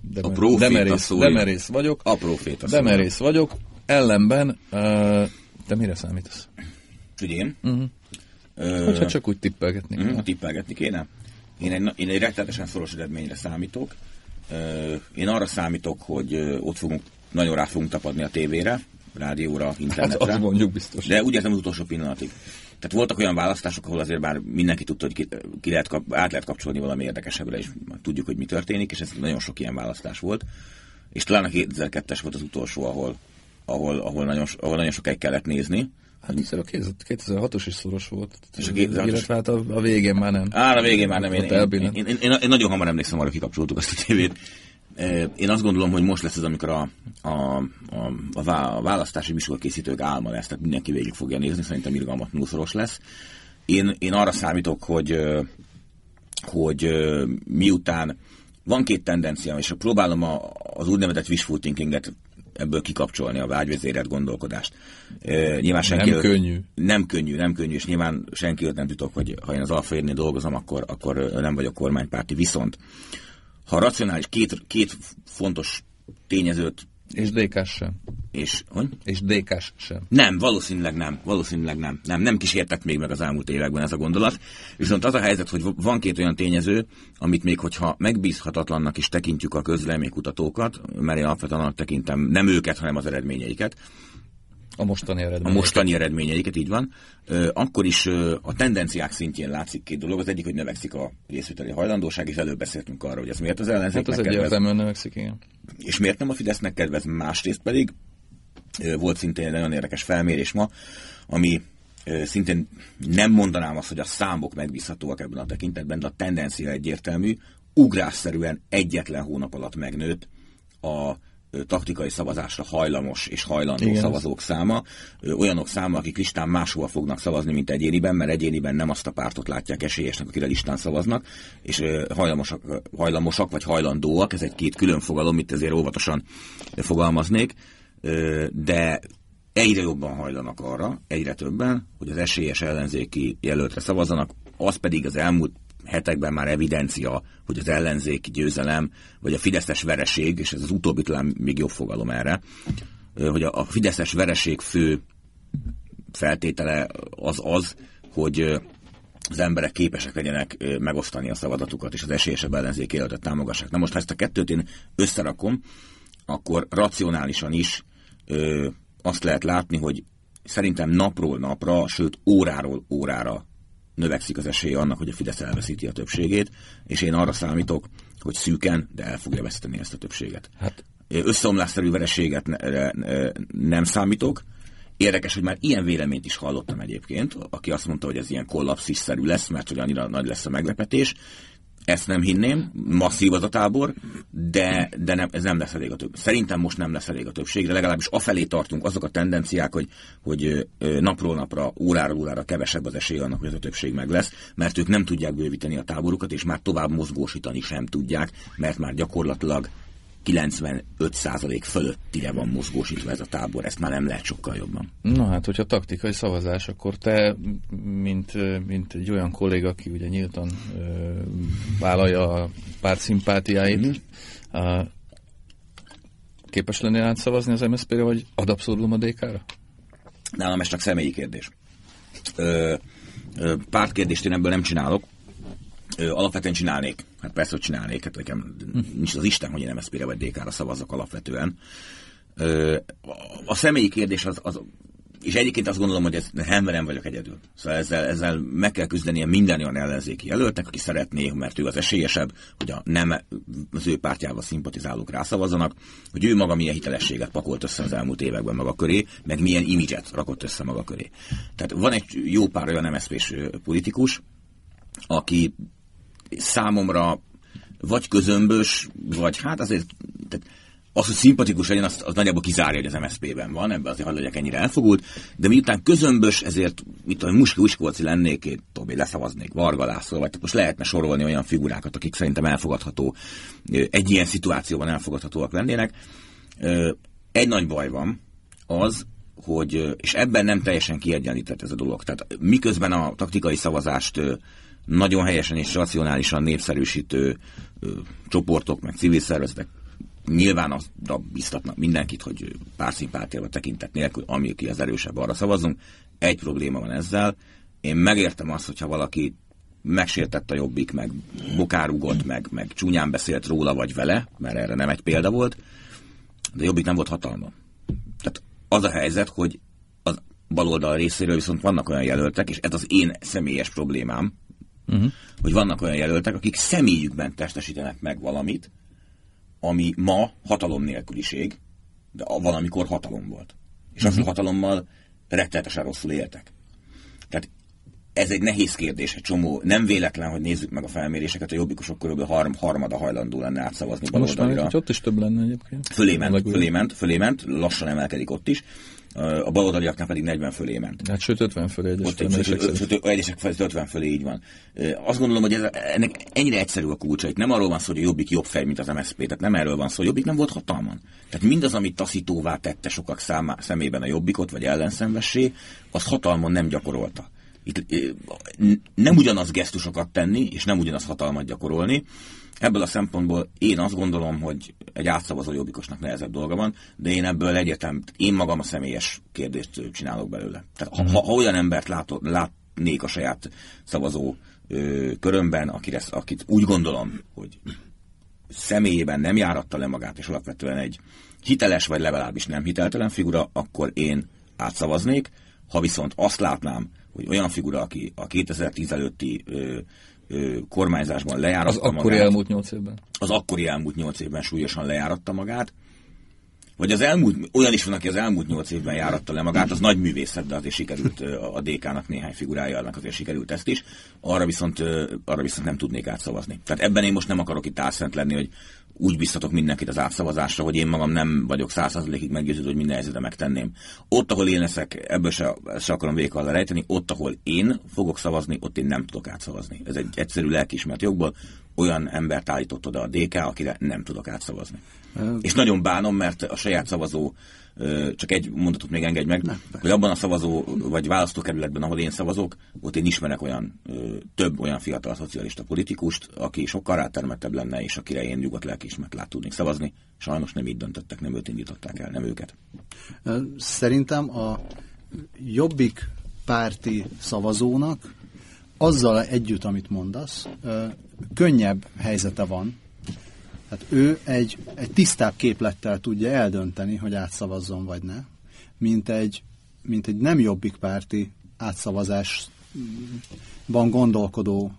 De, a proféta demerész, demerész vagyok. A proféta Demerész vagyok. Ellenben, uh, te mire számítasz? Hogy én? Uh-huh. Uh, Hogyha csak úgy tippelgetni uh-huh, Tippelgetni kéne? Én egy, én egy rettenetesen szoros eredményre számítok. Én arra számítok, hogy ott fogunk, nagyon rá fogunk tapadni a tévére, rádióra, internetre. Hát mondjuk biztos. De úgy értem az utolsó pillanatig. Tehát voltak olyan választások, ahol azért már mindenki tudta, hogy ki, ki lehet kap, át lehet kapcsolni valami érdekesebbre, és tudjuk, hogy mi történik, és ez nagyon sok ilyen választás volt. És talán a 2002-es volt az utolsó, ahol, ahol, ahol, nagyon, ahol nagyon sokáig kellett nézni. Hát hiszen a 2006-os is szoros volt. És a 2006 Illetve hát a, a végén már nem. Á, a végén már nem. Én, én, én, én, én, én, nagyon hamar emlékszem arra, kikapcsoltuk azt a tévét. Én azt gondolom, hogy most lesz az, amikor a, a, a, a választási műsorkészítők álma lesz, tehát mindenki végig fogja nézni, szerintem irgalmatlanul lesz. Én, én arra számítok, hogy, hogy miután van két tendencia, és próbálom a, az úgynevezett wishful thinkinget ebből kikapcsolni a vágyvezérelt gondolkodást. E, nyilván senki nem könnyű. Nem könnyű, nem könnyű, és nyilván senki nem tudok, hogy ha én az alfa dolgozom, akkor, akkor nem vagyok kormánypárti. Viszont ha racionális, két, két fontos tényezőt és dk sem. És, hogy? És dk sem. Nem, valószínűleg nem. Valószínűleg nem. Nem, nem kísértett még meg az elmúlt években ez a gondolat. Viszont az a helyzet, hogy van két olyan tényező, amit még hogyha megbízhatatlannak is tekintjük a közleménykutatókat, mert én alapvetően tekintem nem őket, hanem az eredményeiket, a mostani eredményeiket. A mostani eredményeiket, így van. Akkor is a tendenciák szintjén látszik két dolog. Az egyik, hogy növekszik a részvételi hajlandóság, és előbb beszéltünk arról, hogy ez miért az ellenzéknek Hát az egyértelműen növekszik, igen. És miért nem a Fidesznek kedvez? Másrészt pedig volt szintén egy nagyon érdekes felmérés ma, ami szintén nem mondanám azt, hogy a számok megbízhatóak ebben a tekintetben, de a tendencia egyértelmű, ugrásszerűen egyetlen hónap alatt megnőtt a taktikai szavazásra hajlamos és hajlandó Igen. szavazók száma, olyanok száma, akik listán máshol fognak szavazni, mint egyéniben, mert egyéniben nem azt a pártot látják esélyesnek, akire listán szavaznak, és hajlamosak, hajlamosak vagy hajlandóak, ez egy két külön fogalom, itt ezért óvatosan fogalmaznék, de egyre jobban hajlanak arra, egyre többen, hogy az esélyes ellenzéki jelöltre szavazzanak, az pedig az elmúlt hetekben már evidencia, hogy az ellenzéki győzelem, vagy a fideszes vereség, és ez az utóbbi talán még jobb fogalom erre, hogy a, fideszes vereség fő feltétele az az, hogy az emberek képesek legyenek megosztani a szavazatukat, és az esélyesebb ellenzék életet támogassák. Na most, ha ezt a kettőt én összerakom, akkor racionálisan is ö, azt lehet látni, hogy szerintem napról napra, sőt óráról órára növekszik az esélye annak, hogy a Fidesz elveszíti a többségét, és én arra számítok, hogy szűken, de el fogja veszíteni ezt a többséget. Hát. Összeomlásszerű vereséget ne, ne, nem számítok. Érdekes, hogy már ilyen véleményt is hallottam egyébként, aki azt mondta, hogy ez ilyen kollapszisszerű lesz, mert hogy annyira nagy lesz a meglepetés. Ezt nem hinném, masszív az a tábor, de, de nem, ez nem lesz elég a több. Szerintem most nem lesz elég a többség, de legalábbis afelé tartunk azok a tendenciák, hogy, hogy napról napra, óráról órára kevesebb az esély annak, hogy ez a többség meg lesz, mert ők nem tudják bővíteni a táborukat, és már tovább mozgósítani sem tudják, mert már gyakorlatilag 95% fölöttire van mozgósítva ez a tábor, ezt már nem lehet sokkal jobban. Na hát, hogyha taktikai szavazás, akkor te, mint, mint egy olyan kolléga, aki ugye nyíltan ö, vállalja a párt szimpátiáit, mm-hmm. a, képes lennél átszavazni az MSZP-re, vagy ad abszolút a DK-ra? Nálam ez csak személyi kérdés. Ö, ö, pártkérdést én ebből nem csinálok, ö, alapvetően csinálnék. Hát persze, hogy csinálnék, hát nekem nincs az Isten, hogy én MSZP-re vagy DK-ra szavazzak alapvetően. Ö, a személyi kérdés az, az és egyébként azt gondolom, hogy ez nem, vagyok egyedül. Szóval ezzel, ezzel meg kell küzdenie minden olyan ellenzéki jelöltnek, aki szeretné, mert ő az esélyesebb, hogy a nem az ő pártjával szimpatizálók rászavazzanak, hogy ő maga milyen hitelességet pakolt össze az elmúlt években maga köré, meg milyen imidzset rakott össze maga köré. Tehát van egy jó pár olyan MSZP-s politikus, aki számomra vagy közömbös, vagy hát azért tehát az, hogy szimpatikus legyen, az, az nagyjából kizárja, hogy az MSZP-ben van, ebben azért hadd legyek ennyire elfogult, de miután közömbös, ezért mit tudom, Muski Uskóci lennék, én Tobi leszavaznék Varga vagy most lehetne sorolni olyan figurákat, akik szerintem elfogadható, egy ilyen szituációban elfogadhatóak lennének. Egy nagy baj van, az, hogy, és ebben nem teljesen kiegyenlített ez a dolog. Tehát miközben a taktikai szavazást nagyon helyesen és racionálisan népszerűsítő ö, csoportok, meg civil szervezetek nyilván azra biztatnak mindenkit, hogy pártszimpátiával tekintet nélkül, ami ki az erősebb, arra szavazunk. Egy probléma van ezzel. Én megértem azt, hogyha valaki megsértett a jobbik, meg bokárugott, meg, meg csúnyán beszélt róla vagy vele, mert erre nem egy példa volt, de jobbik nem volt hatalma. Tehát az a helyzet, hogy az baloldal részéről viszont vannak olyan jelöltek, és ez az én személyes problémám, uh-huh. hogy vannak olyan jelöltek, akik személyükben testesítenek meg valamit, ami ma hatalom nélküliség, de valamikor hatalom volt. És uh-huh. azt a hatalommal rettenetesen rosszul éltek. Tehát ez egy nehéz kérdés, egy csomó. Nem véletlen, hogy nézzük meg a felméréseket, a jobbikosok körülbelül harm, harmada hajlandó lenne átszavazni Most már ott is több lenne egyébként. Fölé ment, fölé ment, fölé ment, lassan emelkedik ott is. A baloldaliaknál pedig 40 fölé ment. Hát sőt 50 fölé egyesek, egyesek 50 fölé így van. Azt gondolom, hogy ez, ennek ennyire egyszerű a kulcsa. Itt nem arról van szó, hogy a Jobbik jobb fej, mint az MSZP. Tehát nem erről van szó, hogy Jobbik nem volt hatalman. Tehát mindaz, amit taszítóvá tette sokak számá, szemében a Jobbikot, vagy ellenszenvessé, az hatalmon nem gyakorolta itt nem ugyanaz gesztusokat tenni, és nem ugyanaz hatalmat gyakorolni. Ebből a szempontból én azt gondolom, hogy egy átszavazó jobbikosnak nehezebb dolga van, de én ebből egyetem, én magam a személyes kérdést csinálok belőle. Tehát ha, ha, ha olyan embert látod, látnék a saját szavazó ö, körömben, akire, akit úgy gondolom, hogy személyében nem járatta le magát, és alapvetően egy hiteles, vagy legalábbis nem hiteltelen figura, akkor én átszavaznék. Ha viszont azt látnám, hogy olyan figura, aki a 2010 előtti ö, kormányzásban lejáratta Az magát, akkori elmúlt nyolc évben? Az akkori elmúlt nyolc évben súlyosan lejáratta magát, vagy az elmúlt, olyan is van, aki az elmúlt nyolc évben járatta le magát, az nagy művészet, de azért sikerült a DK-nak néhány figurája, annak azért sikerült ezt is, arra viszont, arra viszont nem tudnék átszavazni. Tehát ebben én most nem akarok itt álszent lenni, hogy úgy biztatok mindenkit az átszavazásra, hogy én magam nem vagyok százszerzalékig meggyőződő, hogy minden helyzetben megtenném. Ott, ahol én leszek, ebből se, se akarom végig rejteni, ott, ahol én fogok szavazni, ott én nem tudok átszavazni. Ez egy egyszerű lelkismert jogból. Olyan embert állított oda a DK, akire nem tudok átszavazni. És nagyon bánom, mert a saját szavazó csak egy mondatot még engedj meg, Nem, hogy abban a szavazó vagy választókerületben, ahol én szavazok, ott én ismerek olyan több olyan fiatal szocialista politikust, aki sokkal rátermettebb lenne, és akire én nyugodt lelkiismert lát tudnék szavazni. Sajnos nem így döntöttek, nem őt indították el, nem őket. Szerintem a jobbik párti szavazónak azzal együtt, amit mondasz, könnyebb helyzete van, tehát ő egy, egy tisztább képlettel tudja eldönteni, hogy átszavazzon vagy ne, mint egy, mint egy nem jobbik párti átszavazásban gondolkodó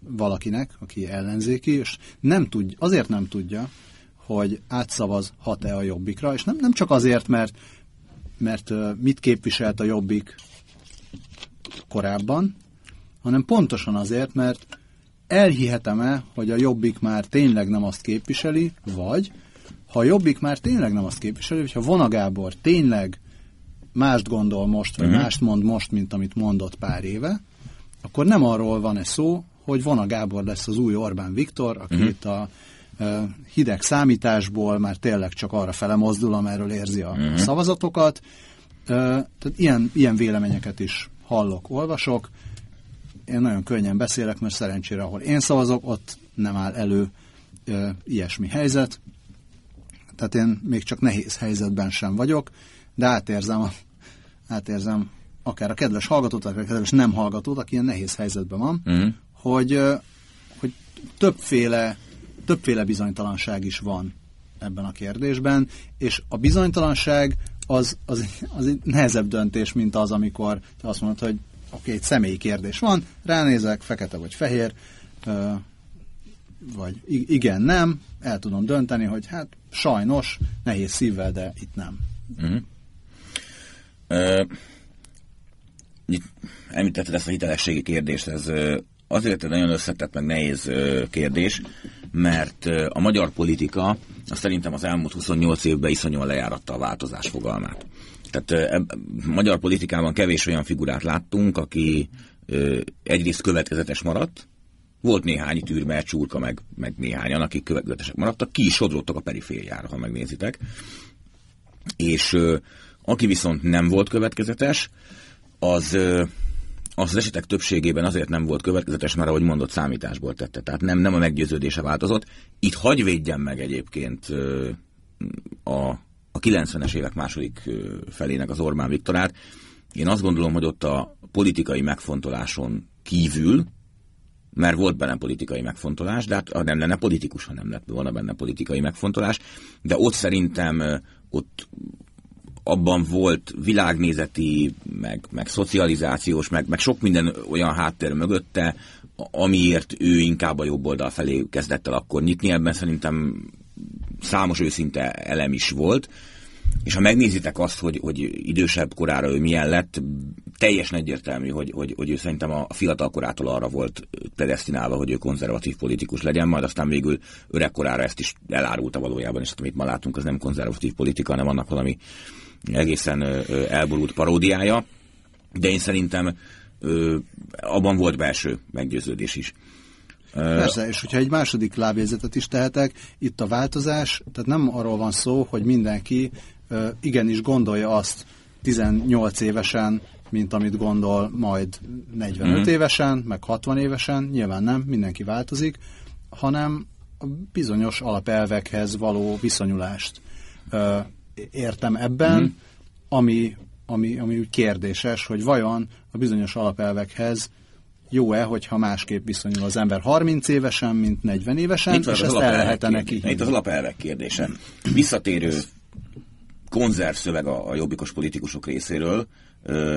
valakinek, aki ellenzéki, és nem tud, azért nem tudja, hogy átszavaz hat-e a jobbikra, és nem, nem csak azért, mert, mert mit képviselt a jobbik korábban, hanem pontosan azért, mert elhihetem-e, hogy a Jobbik már tényleg nem azt képviseli, vagy ha a Jobbik már tényleg nem azt képviseli, hogyha Vona Gábor tényleg mást gondol most, vagy uh-huh. mást mond most, mint amit mondott pár éve, akkor nem arról van-e szó, hogy Vona Gábor lesz az új Orbán Viktor, aki uh-huh. itt a hideg számításból már tényleg csak arra fele mozdul, amerről érzi a uh-huh. szavazatokat. Tehát ilyen, ilyen véleményeket is hallok, olvasok én nagyon könnyen beszélek, mert szerencsére, ahol én szavazok, ott nem áll elő ö, ilyesmi helyzet. Tehát én még csak nehéz helyzetben sem vagyok, de átérzem, a, átérzem akár a kedves hallgatót, akár a kedves nem hallgatót, aki ilyen nehéz helyzetben van, uh-huh. hogy, hogy többféle, többféle bizonytalanság is van ebben a kérdésben, és a bizonytalanság az, az, az egy nehezebb döntés, mint az, amikor te azt mondod, hogy oké, egy személyi kérdés van, ránézek, fekete vagy fehér, vagy igen, nem, el tudom dönteni, hogy hát sajnos, nehéz szívvel, de itt nem. Uh-huh. Uh, említetted ezt a hitelességi kérdést, ez azért egy nagyon összetett, meg nehéz kérdés, mert a magyar politika azt szerintem az elmúlt 28 évben iszonyúan lejáratta a változás fogalmát. Tehát magyar politikában kevés olyan figurát láttunk, aki egyrészt következetes maradt, volt néhány tűrme, csúrka, meg, meg néhányan, akik következetesek maradtak, ki is sodródtak a perifériára, ha megnézitek. És aki viszont nem volt következetes, az, az az esetek többségében azért nem volt következetes, mert ahogy mondott, számításból tette. Tehát nem, nem a meggyőződése változott. Itt hagy védjem meg egyébként a a 90-es évek második felének az Orbán Viktorát. Én azt gondolom, hogy ott a politikai megfontoláson kívül, mert volt benne politikai megfontolás, de hát nem lenne politikus, ha nem lett volna benne politikai megfontolás, de ott szerintem ott abban volt világnézeti, meg, meg szocializációs, meg, meg sok minden olyan háttér mögötte, amiért ő inkább a jobb oldal felé kezdett el akkor nyitni. Ebben szerintem számos őszinte elem is volt. és ha megnézitek azt, hogy, hogy idősebb korára ő milyen lett, teljesen egyértelmű, hogy, hogy, hogy ő szerintem a fiatal korától arra volt predestinálva, hogy ő konzervatív politikus legyen, majd aztán végül öreg korára ezt is elárulta valójában, és amit ma látunk, az nem konzervatív politika, hanem annak valami egészen elborult paródiája. De én szerintem abban volt belső meggyőződés is. Persze, és hogyha egy második lábjegyzetet is tehetek, itt a változás, tehát nem arról van szó, hogy mindenki igenis gondolja azt 18 évesen, mint amit gondol majd 45 mm. évesen, meg 60 évesen, nyilván nem, mindenki változik, hanem a bizonyos alapelvekhez való viszonyulást ö, értem ebben, mm. ami, ami, ami úgy kérdéses, hogy vajon a bizonyos alapelvekhez jó-e, hogyha másképp viszonyul az ember 30 évesen, mint 40 évesen, itt és ezt el lehet neki Itt az alapelvek kérdése. Visszatérő konzerv szöveg a, a jobbikos politikusok részéről,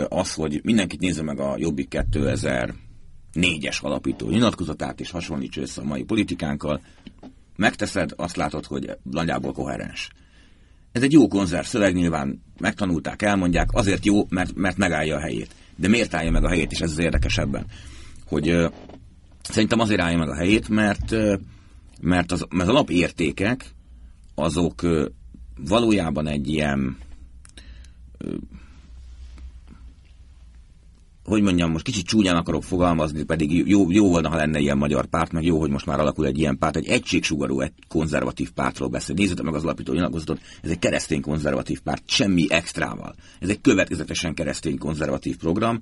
az, hogy mindenkit nézze meg a Jobbik 2004-es alapító nyilatkozatát, és hasonlítsa össze a mai politikánkkal, megteszed, azt látod, hogy nagyjából koherens. Ez egy jó konzerv szöveg, nyilván megtanulták, elmondják, azért jó, mert, mert megállja a helyét. De miért állja meg a helyét, és ez az érdekesebben? Hogy ö, szerintem azért állja meg a helyét, mert, mert, az, mert az alapértékek azok valójában egy ilyen hogy mondjam, most kicsit csúnyán akarok fogalmazni, pedig jó, jó volna, ha lenne ilyen magyar párt, meg jó, hogy most már alakul egy ilyen párt, egy egységsugarú, egy konzervatív pártról beszél. Nézzétek meg az alapító nyilatkozatot, ez egy keresztény konzervatív párt, semmi extrával. Ez egy következetesen keresztény konzervatív program,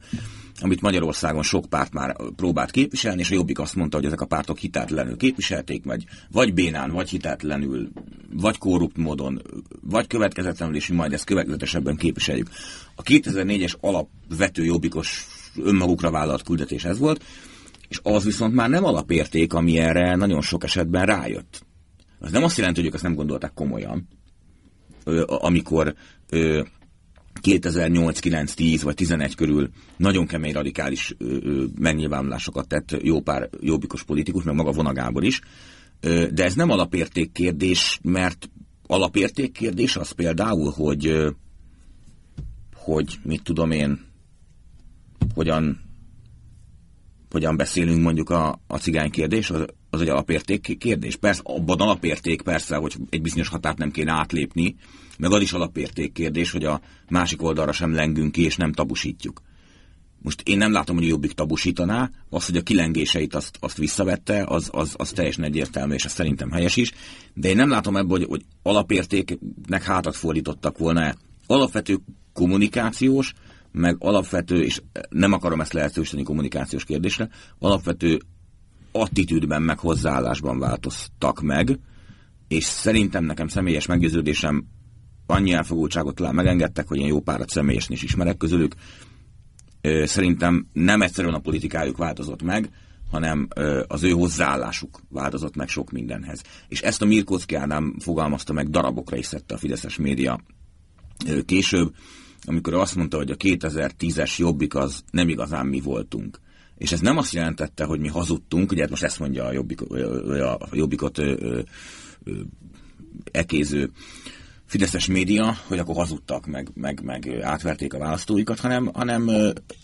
amit Magyarországon sok párt már próbált képviselni, és a Jobbik azt mondta, hogy ezek a pártok hitetlenül képviselték, vagy, vagy bénán, vagy hitetlenül, vagy korrupt módon, vagy következetlenül, és mi majd ezt következetesebben képviseljük. A 2004-es alapvető Jobbikos önmagukra vállalt küldetés ez volt, és az viszont már nem alapérték, ami erre nagyon sok esetben rájött. Az nem azt jelenti, hogy ők ezt nem gondolták komolyan, amikor 2008, 9, 10 vagy 11 körül nagyon kemény radikális megnyilvánulásokat tett jó pár jobbikos politikus, meg maga Vonagábor is. De ez nem alapérték kérdés, mert alapérték kérdés az például, hogy hogy mit tudom én, hogyan, hogyan beszélünk mondjuk a, a cigány kérdés, az, az egy alapérték kérdés. Persze, abban alapérték persze, hogy egy bizonyos határt nem kéne átlépni, meg az is alapérték kérdés, hogy a másik oldalra sem lengünk ki, és nem tabusítjuk. Most én nem látom, hogy a Jobbik tabusítaná, az, hogy a kilengéseit azt, azt visszavette, az, az, az teljesen egyértelmű, és ez szerintem helyes is, de én nem látom ebből, hogy, hogy alapértéknek hátat fordítottak volna alapvető kommunikációs, meg alapvető, és nem akarom ezt lehetősíteni kommunikációs kérdésre, alapvető attitűdben, meg hozzáállásban változtak meg, és szerintem nekem személyes meggyőződésem annyi elfogultságot talán megengedtek, hogy én jó párat személyesen is ismerek közülük. Szerintem nem egyszerűen a politikájuk változott meg, hanem az ő hozzáállásuk változott meg sok mindenhez. És ezt a Mirkóczki Ádám fogalmazta meg, darabokra is szedte a Fideszes média később, amikor azt mondta, hogy a 2010-es jobbik az nem igazán mi voltunk. És ez nem azt jelentette, hogy mi hazudtunk, ugye hát most ezt mondja a, jobbik, a jobbikot ö, ö, ö, ekéző fideszes média, hogy akkor hazudtak, meg, meg, meg átverték a választóikat, hanem, hanem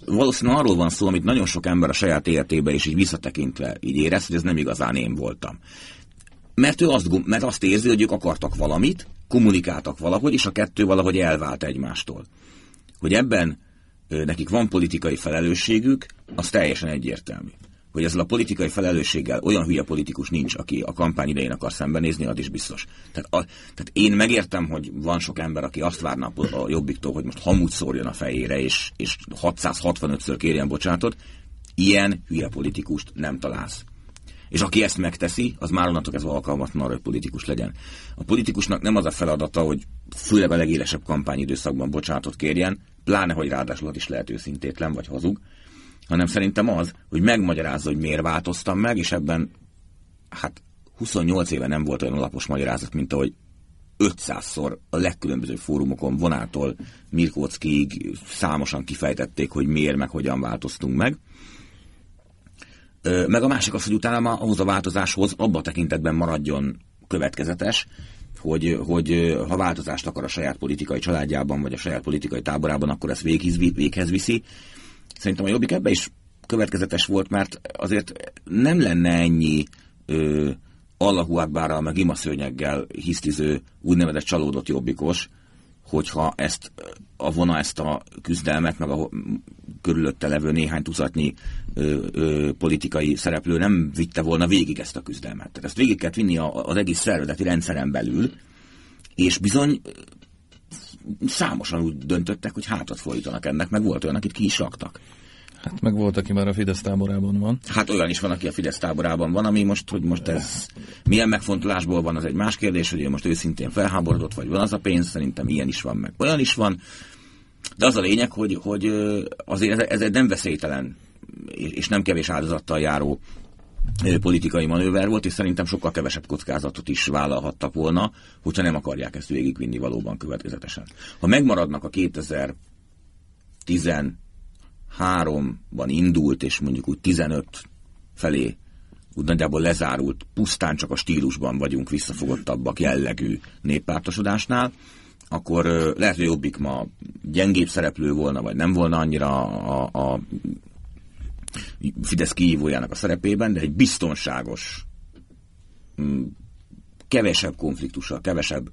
valószínűleg arról van szó, amit nagyon sok ember a saját életébe is így visszatekintve így érez, hogy ez nem igazán én voltam. Mert ő azt, mert azt érzi, hogy ők akartak valamit, kommunikáltak valahogy, és a kettő valahogy elvált egymástól. Hogy ebben nekik van politikai felelősségük, az teljesen egyértelmű. Hogy ezzel a politikai felelősséggel olyan hülye politikus nincs, aki a kampány idején akar szembenézni, az is biztos. Tehát, a, tehát én megértem, hogy van sok ember, aki azt várna a jobbiktól, hogy most hamut szórjon a fejére, és, és 665-ször kérjen bocsánatot. Ilyen hülye politikust nem találsz. És aki ezt megteszi, az már onnantól ez alkalmatlan arra, hogy politikus legyen. A politikusnak nem az a feladata, hogy főleg a legélesebb kampányidőszakban bocsánatot kérjen, pláne, hogy ráadásul is lehet őszintétlen vagy hazug, hanem szerintem az, hogy megmagyarázza, hogy miért változtam meg, és ebben hát 28 éve nem volt olyan alapos magyarázat, mint ahogy 500-szor a legkülönbözőbb fórumokon vonától Mirkóczkiig számosan kifejtették, hogy miért, meg hogyan változtunk meg. Meg a másik az, hogy utána ahhoz a változáshoz abban a tekintetben maradjon következetes, hogy, hogy ha változást akar a saját politikai családjában, vagy a saját politikai táborában, akkor ezt véghez, véghez viszi. Szerintem a Jobbik ebbe is következetes volt, mert azért nem lenne ennyi ö, Allahu Akbárral, meg imaszőnyeggel hisztiző úgynevezett csalódott jobbikos, hogyha ezt a vona ezt a küzdelmet, meg a körülötte levő néhány tucatnyi ö, ö, politikai szereplő nem vitte volna végig ezt a küzdelmet. Tehát ezt végig kellett vinni a, az egész szervezeti rendszeren belül, és bizony számosan úgy döntöttek, hogy hátat fordítanak ennek, meg volt olyan, akit ki is raktak. Hát meg volt, aki már a Fidesz táborában van. Hát olyan is van, aki a Fidesz táborában van, ami most, hogy most ez milyen megfontolásból van, az egy más kérdés, hogy ő most őszintén felháborodott, vagy van az a pénz, szerintem ilyen is van, meg olyan is van. De az a lényeg, hogy, hogy azért ez, ez egy nem veszélytelen és nem kevés áldozattal járó politikai manőver volt, és szerintem sokkal kevesebb kockázatot is vállalhattak volna, hogyha nem akarják ezt végigvinni valóban következetesen. Ha megmaradnak a 2010 háromban indult, és mondjuk úgy 15 felé úgy nagyjából lezárult, pusztán csak a stílusban vagyunk visszafogottabbak jellegű néppártosodásnál, akkor lehet, hogy Jobbik ma gyengébb szereplő volna, vagy nem volna annyira a, a Fidesz kihívójának a szerepében, de egy biztonságos, kevesebb konfliktussal, kevesebb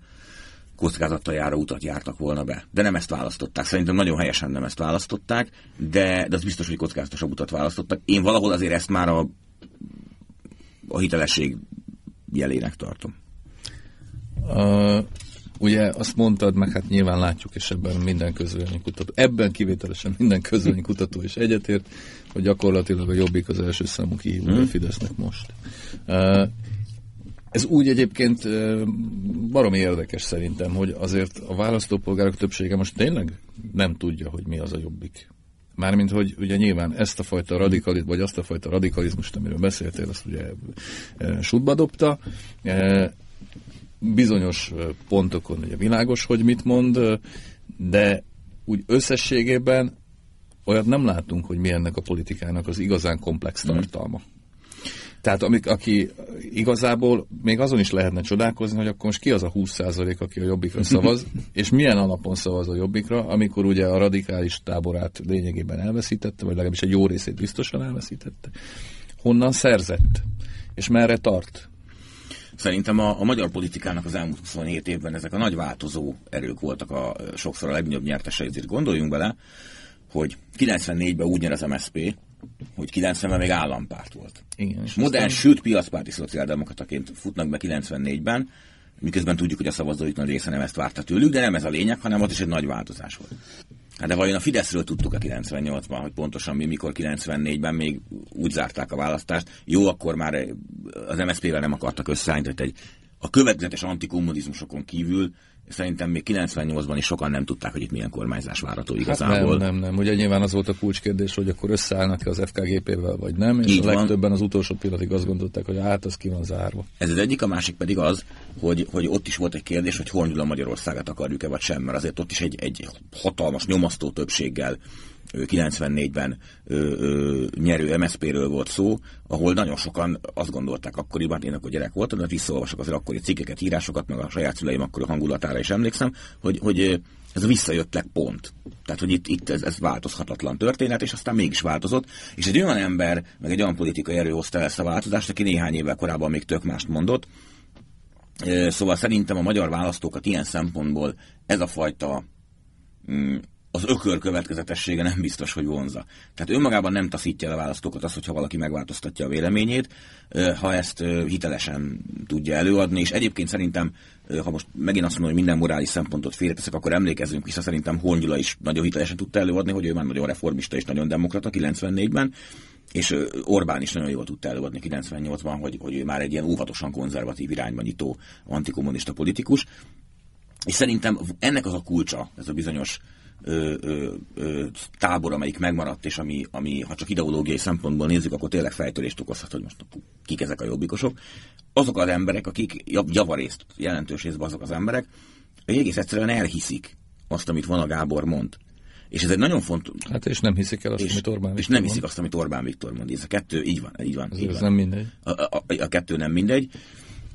kockázattal járó utat jártak volna be. De nem ezt választották. Szerintem nagyon helyesen nem ezt választották, de, de az biztos, hogy kockázatosabb utat választottak. Én valahol azért ezt már a, a hitelesség jelének tartom. Uh, ugye azt mondtad, meg hát nyilván látjuk, és ebben minden kutató, ebben kivételesen minden kutató is egyetért, hogy gyakorlatilag a Jobbik az első számú kihívó hmm. a Fidesznek most. Uh, ez úgy egyébként baromi érdekes szerintem, hogy azért a választópolgárok többsége most tényleg nem tudja, hogy mi az a jobbik. Mármint, hogy ugye nyilván ezt a fajta radikalizmus, vagy azt a fajta radikalizmust, amiről beszéltél, azt ugye sútba dobta. Bizonyos pontokon ugye világos, hogy mit mond, de úgy összességében olyat nem látunk, hogy mi ennek a politikának az igazán komplex tartalma. Mm. Tehát amik, aki igazából még azon is lehetne csodálkozni, hogy akkor most ki az a 20% aki a jobbikra szavaz, és milyen alapon szavaz a jobbikra, amikor ugye a radikális táborát lényegében elveszítette, vagy legalábbis egy jó részét biztosan elveszítette. Honnan szerzett? És merre tart? Szerintem a, a magyar politikának az elmúlt 27 évben ezek a nagy változó erők voltak a sokszor a legnagyobb nyertesei, ezért gondoljunk bele, hogy 94-ben úgy nyer az MSZP, hogy 90-ben még állampárt volt. Igen, és modern, aztán... sőt piacpárti szociáldemokrataként futnak be 94-ben, miközben tudjuk, hogy a szavazóik nagy része nem ezt várta tőlük, de nem ez a lényeg, hanem ott is egy nagy változás volt. Hát de vajon a Fideszről tudtuk a 98-ban, hogy pontosan mi, mikor 94-ben még úgy zárták a választást. Jó, akkor már az MSZP-vel nem akartak összeállni, tehát egy, a következetes antikommunizmusokon kívül Szerintem még 98-ban is sokan nem tudták, hogy itt milyen kormányzás várható igazából. Hát nem, nem, nem. Ugye nyilván az volt a kulcskérdés, hogy akkor összeállnak-e az FKGP-vel, vagy nem, és Így a legtöbben van. az utolsó pillanatig azt gondolták, hogy hát az ki van zárva. Ez az egyik, a másik pedig az, hogy, hogy ott is volt egy kérdés, hogy Hornyula Magyarországot akarjuk-e, vagy sem, mert azért ott is egy, egy hatalmas nyomasztó többséggel 94-ben ö, ö, nyerő MSZP-ről volt szó, ahol nagyon sokan azt gondolták akkoriban, én akkor gyerek voltam, de visszaolvasok azért akkori cikkeket, írásokat, meg a saját szüleim akkori hangulatára is emlékszem, hogy, hogy ez a visszajöttek pont. Tehát, hogy itt, itt ez, ez változhatatlan történet, és aztán mégis változott. És egy olyan ember, meg egy olyan politikai erő hozta ezt a változást, aki néhány évvel korábban még tök mást mondott. Szóval szerintem a magyar választókat ilyen szempontból ez a fajta mm, az ökör következetessége nem biztos, hogy vonza. Tehát önmagában nem taszítja el választókat az, hogyha valaki megváltoztatja a véleményét, ha ezt hitelesen tudja előadni, és egyébként szerintem, ha most megint azt mondom, hogy minden morális szempontot félreteszek, akkor emlékezzünk vissza, szerintem Hongyula is nagyon hitelesen tudta előadni, hogy ő már nagyon reformista és nagyon demokrata 94-ben, és Orbán is nagyon jól tudta előadni 98-ban, hogy, hogy ő már egy ilyen óvatosan konzervatív irányba nyitó antikommunista politikus. És szerintem ennek az a kulcsa, ez a bizonyos ö, ö, ö, tábor, amelyik megmaradt, és ami, ami, ha csak ideológiai szempontból nézzük, akkor tényleg fejtörést okozhat, hogy most kik ezek a jobbikosok. Azok az emberek, akik javarészt, jelentős részben azok az emberek, hogy egész egyszerűen elhiszik azt, amit Vona Gábor mond. És ez egy nagyon fontos... Hát és nem hiszik el azt, és, amit Orbán Viktor És nem hiszik azt, amit Orbán Viktor mond. Ez a kettő, így van, így van. Ez, így ez van. nem mindegy. A, a, a, a kettő nem mindegy.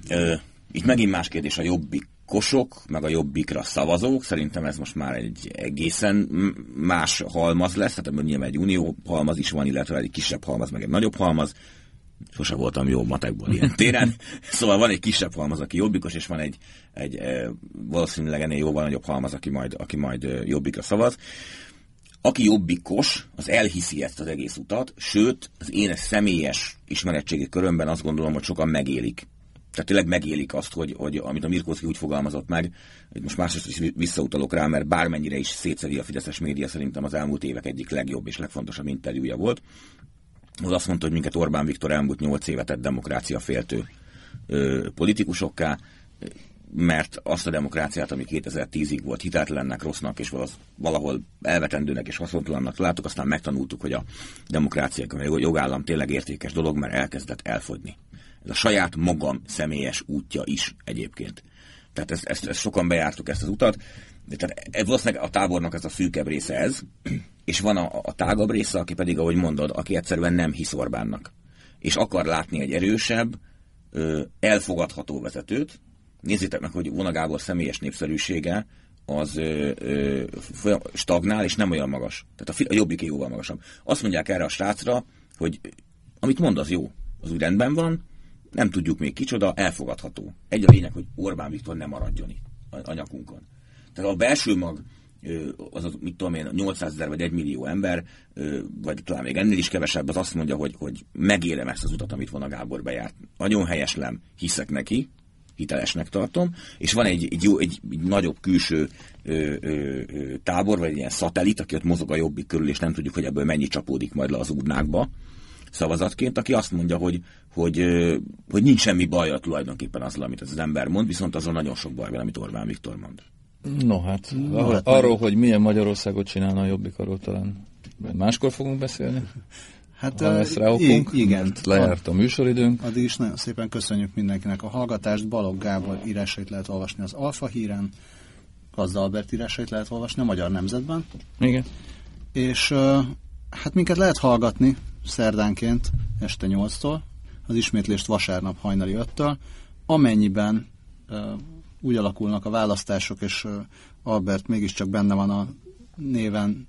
Ö, itt megint más kérdés a jobbik kosok, meg a jobbikra szavazók, szerintem ez most már egy egészen más halmaz lesz, tehát ebből nyilván egy unió halmaz is van, illetve egy kisebb halmaz, meg egy nagyobb halmaz, sose voltam jó matekból ilyen téren, szóval van egy kisebb halmaz, aki jobbikos, és van egy, egy valószínűleg ennél jóval nagyobb halmaz, aki majd, aki majd jobbikra szavaz. Aki jobbikos, az elhiszi ezt az egész utat, sőt, az én személyes ismeretségi körömben azt gondolom, hogy sokan megélik tehát tényleg megélik azt, hogy, hogy amit a Mirkóczki úgy fogalmazott meg, hogy most másrészt is visszautalok rá, mert bármennyire is szétszeri a Fideszes média, szerintem az elmúlt évek egyik legjobb és legfontosabb interjúja volt. Az azt mondta, hogy minket Orbán Viktor elmúlt nyolc évet tett demokrácia féltő ö, politikusokká, mert azt a demokráciát, ami 2010-ig volt hiteltelennek, rossznak, és valahol elvetendőnek és haszontalannak láttuk, aztán megtanultuk, hogy a demokrácia, a jogállam tényleg értékes dolog, mert elkezdett elfogyni. Ez a saját magam személyes útja is egyébként. Tehát ezt, ezt, ezt sokan bejártuk ezt az utat, de tehát ez valószínűleg a tábornak ez a szűkebb része ez, és van a, a tágabb része, aki pedig, ahogy mondod, aki egyszerűen nem hisz Orbánnak. És akar látni egy erősebb, elfogadható vezetőt. Nézzétek meg, hogy Vona Gábor személyes népszerűsége az ö, ö, stagnál, és nem olyan magas. Tehát a, a jobbiké jóval magasabb. Azt mondják erre a srácra, hogy amit mond, az jó. Az úgy rendben van, nem tudjuk még kicsoda, elfogadható. Egy a lényeg, hogy Orbán Viktor nem maradjon itt a, nyakunkon. Tehát a belső mag, az, mit tudom én, 800 ezer vagy 1 millió ember, vagy talán még ennél is kevesebb, az azt mondja, hogy, hogy megélem ezt az utat, amit van a Gábor bejárt. Nagyon helyeslem, hiszek neki, hitelesnek tartom, és van egy, egy, jó, egy, egy nagyobb külső ö, ö, tábor, vagy egy ilyen szatellit, aki ott mozog a jobbik körül, és nem tudjuk, hogy ebből mennyi csapódik majd le az urnákba szavazatként, aki azt mondja, hogy, hogy, hogy nincs semmi baja tulajdonképpen azzal, amit az ember mond, viszont azon nagyon sok baj van, amit Orbán Viktor mond. No hát, no, arról, hát arról, hogy milyen Magyarországot csinálna a Jobbik, arról talán máskor fogunk beszélni. Hát, ha lesz rá okunk, igen. Lejárt a műsoridőnk. Addig is nagyon szépen köszönjük mindenkinek a hallgatást. Balog Gábor írásait lehet olvasni az Alfa híren, Gazda Albert írásait lehet olvasni a Magyar Nemzetben. Igen. És hát minket lehet hallgatni szerdánként este 8-tól, az ismétlést vasárnap hajnali 5-től, amennyiben úgy alakulnak a választások, és Albert mégiscsak benne van a néven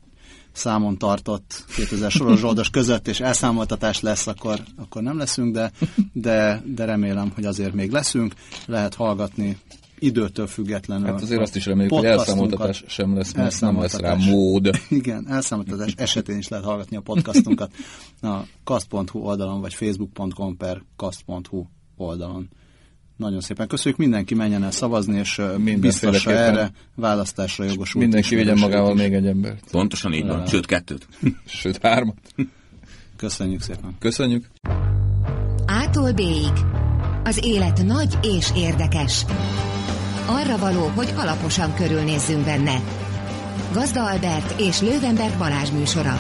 számon tartott 2000 soros között, és elszámoltatás lesz, akkor, akkor nem leszünk, de, de, de remélem, hogy azért még leszünk. Lehet hallgatni időtől függetlenül. Hát azért azt is reméljük, hogy elszámoltatás sem lesz, mert nem lesz rá mód. Igen, elszámoltatás esetén is lehet hallgatni a podcastunkat a kast.hu oldalon, vagy facebook.com per kast.hu oldalon. Nagyon szépen köszönjük, mindenki menjen el szavazni, és biztassa erre választásra jogosult. Mindenki vigyen magával még egy embert. Pontosan így van, sőt kettőt. Sőt hármat. Köszönjük szépen. Köszönjük. Ától b Az élet nagy és érdekes. Arra való, hogy alaposan körülnézzünk benne. Gazda Albert és Lővenberg Balázs műsora.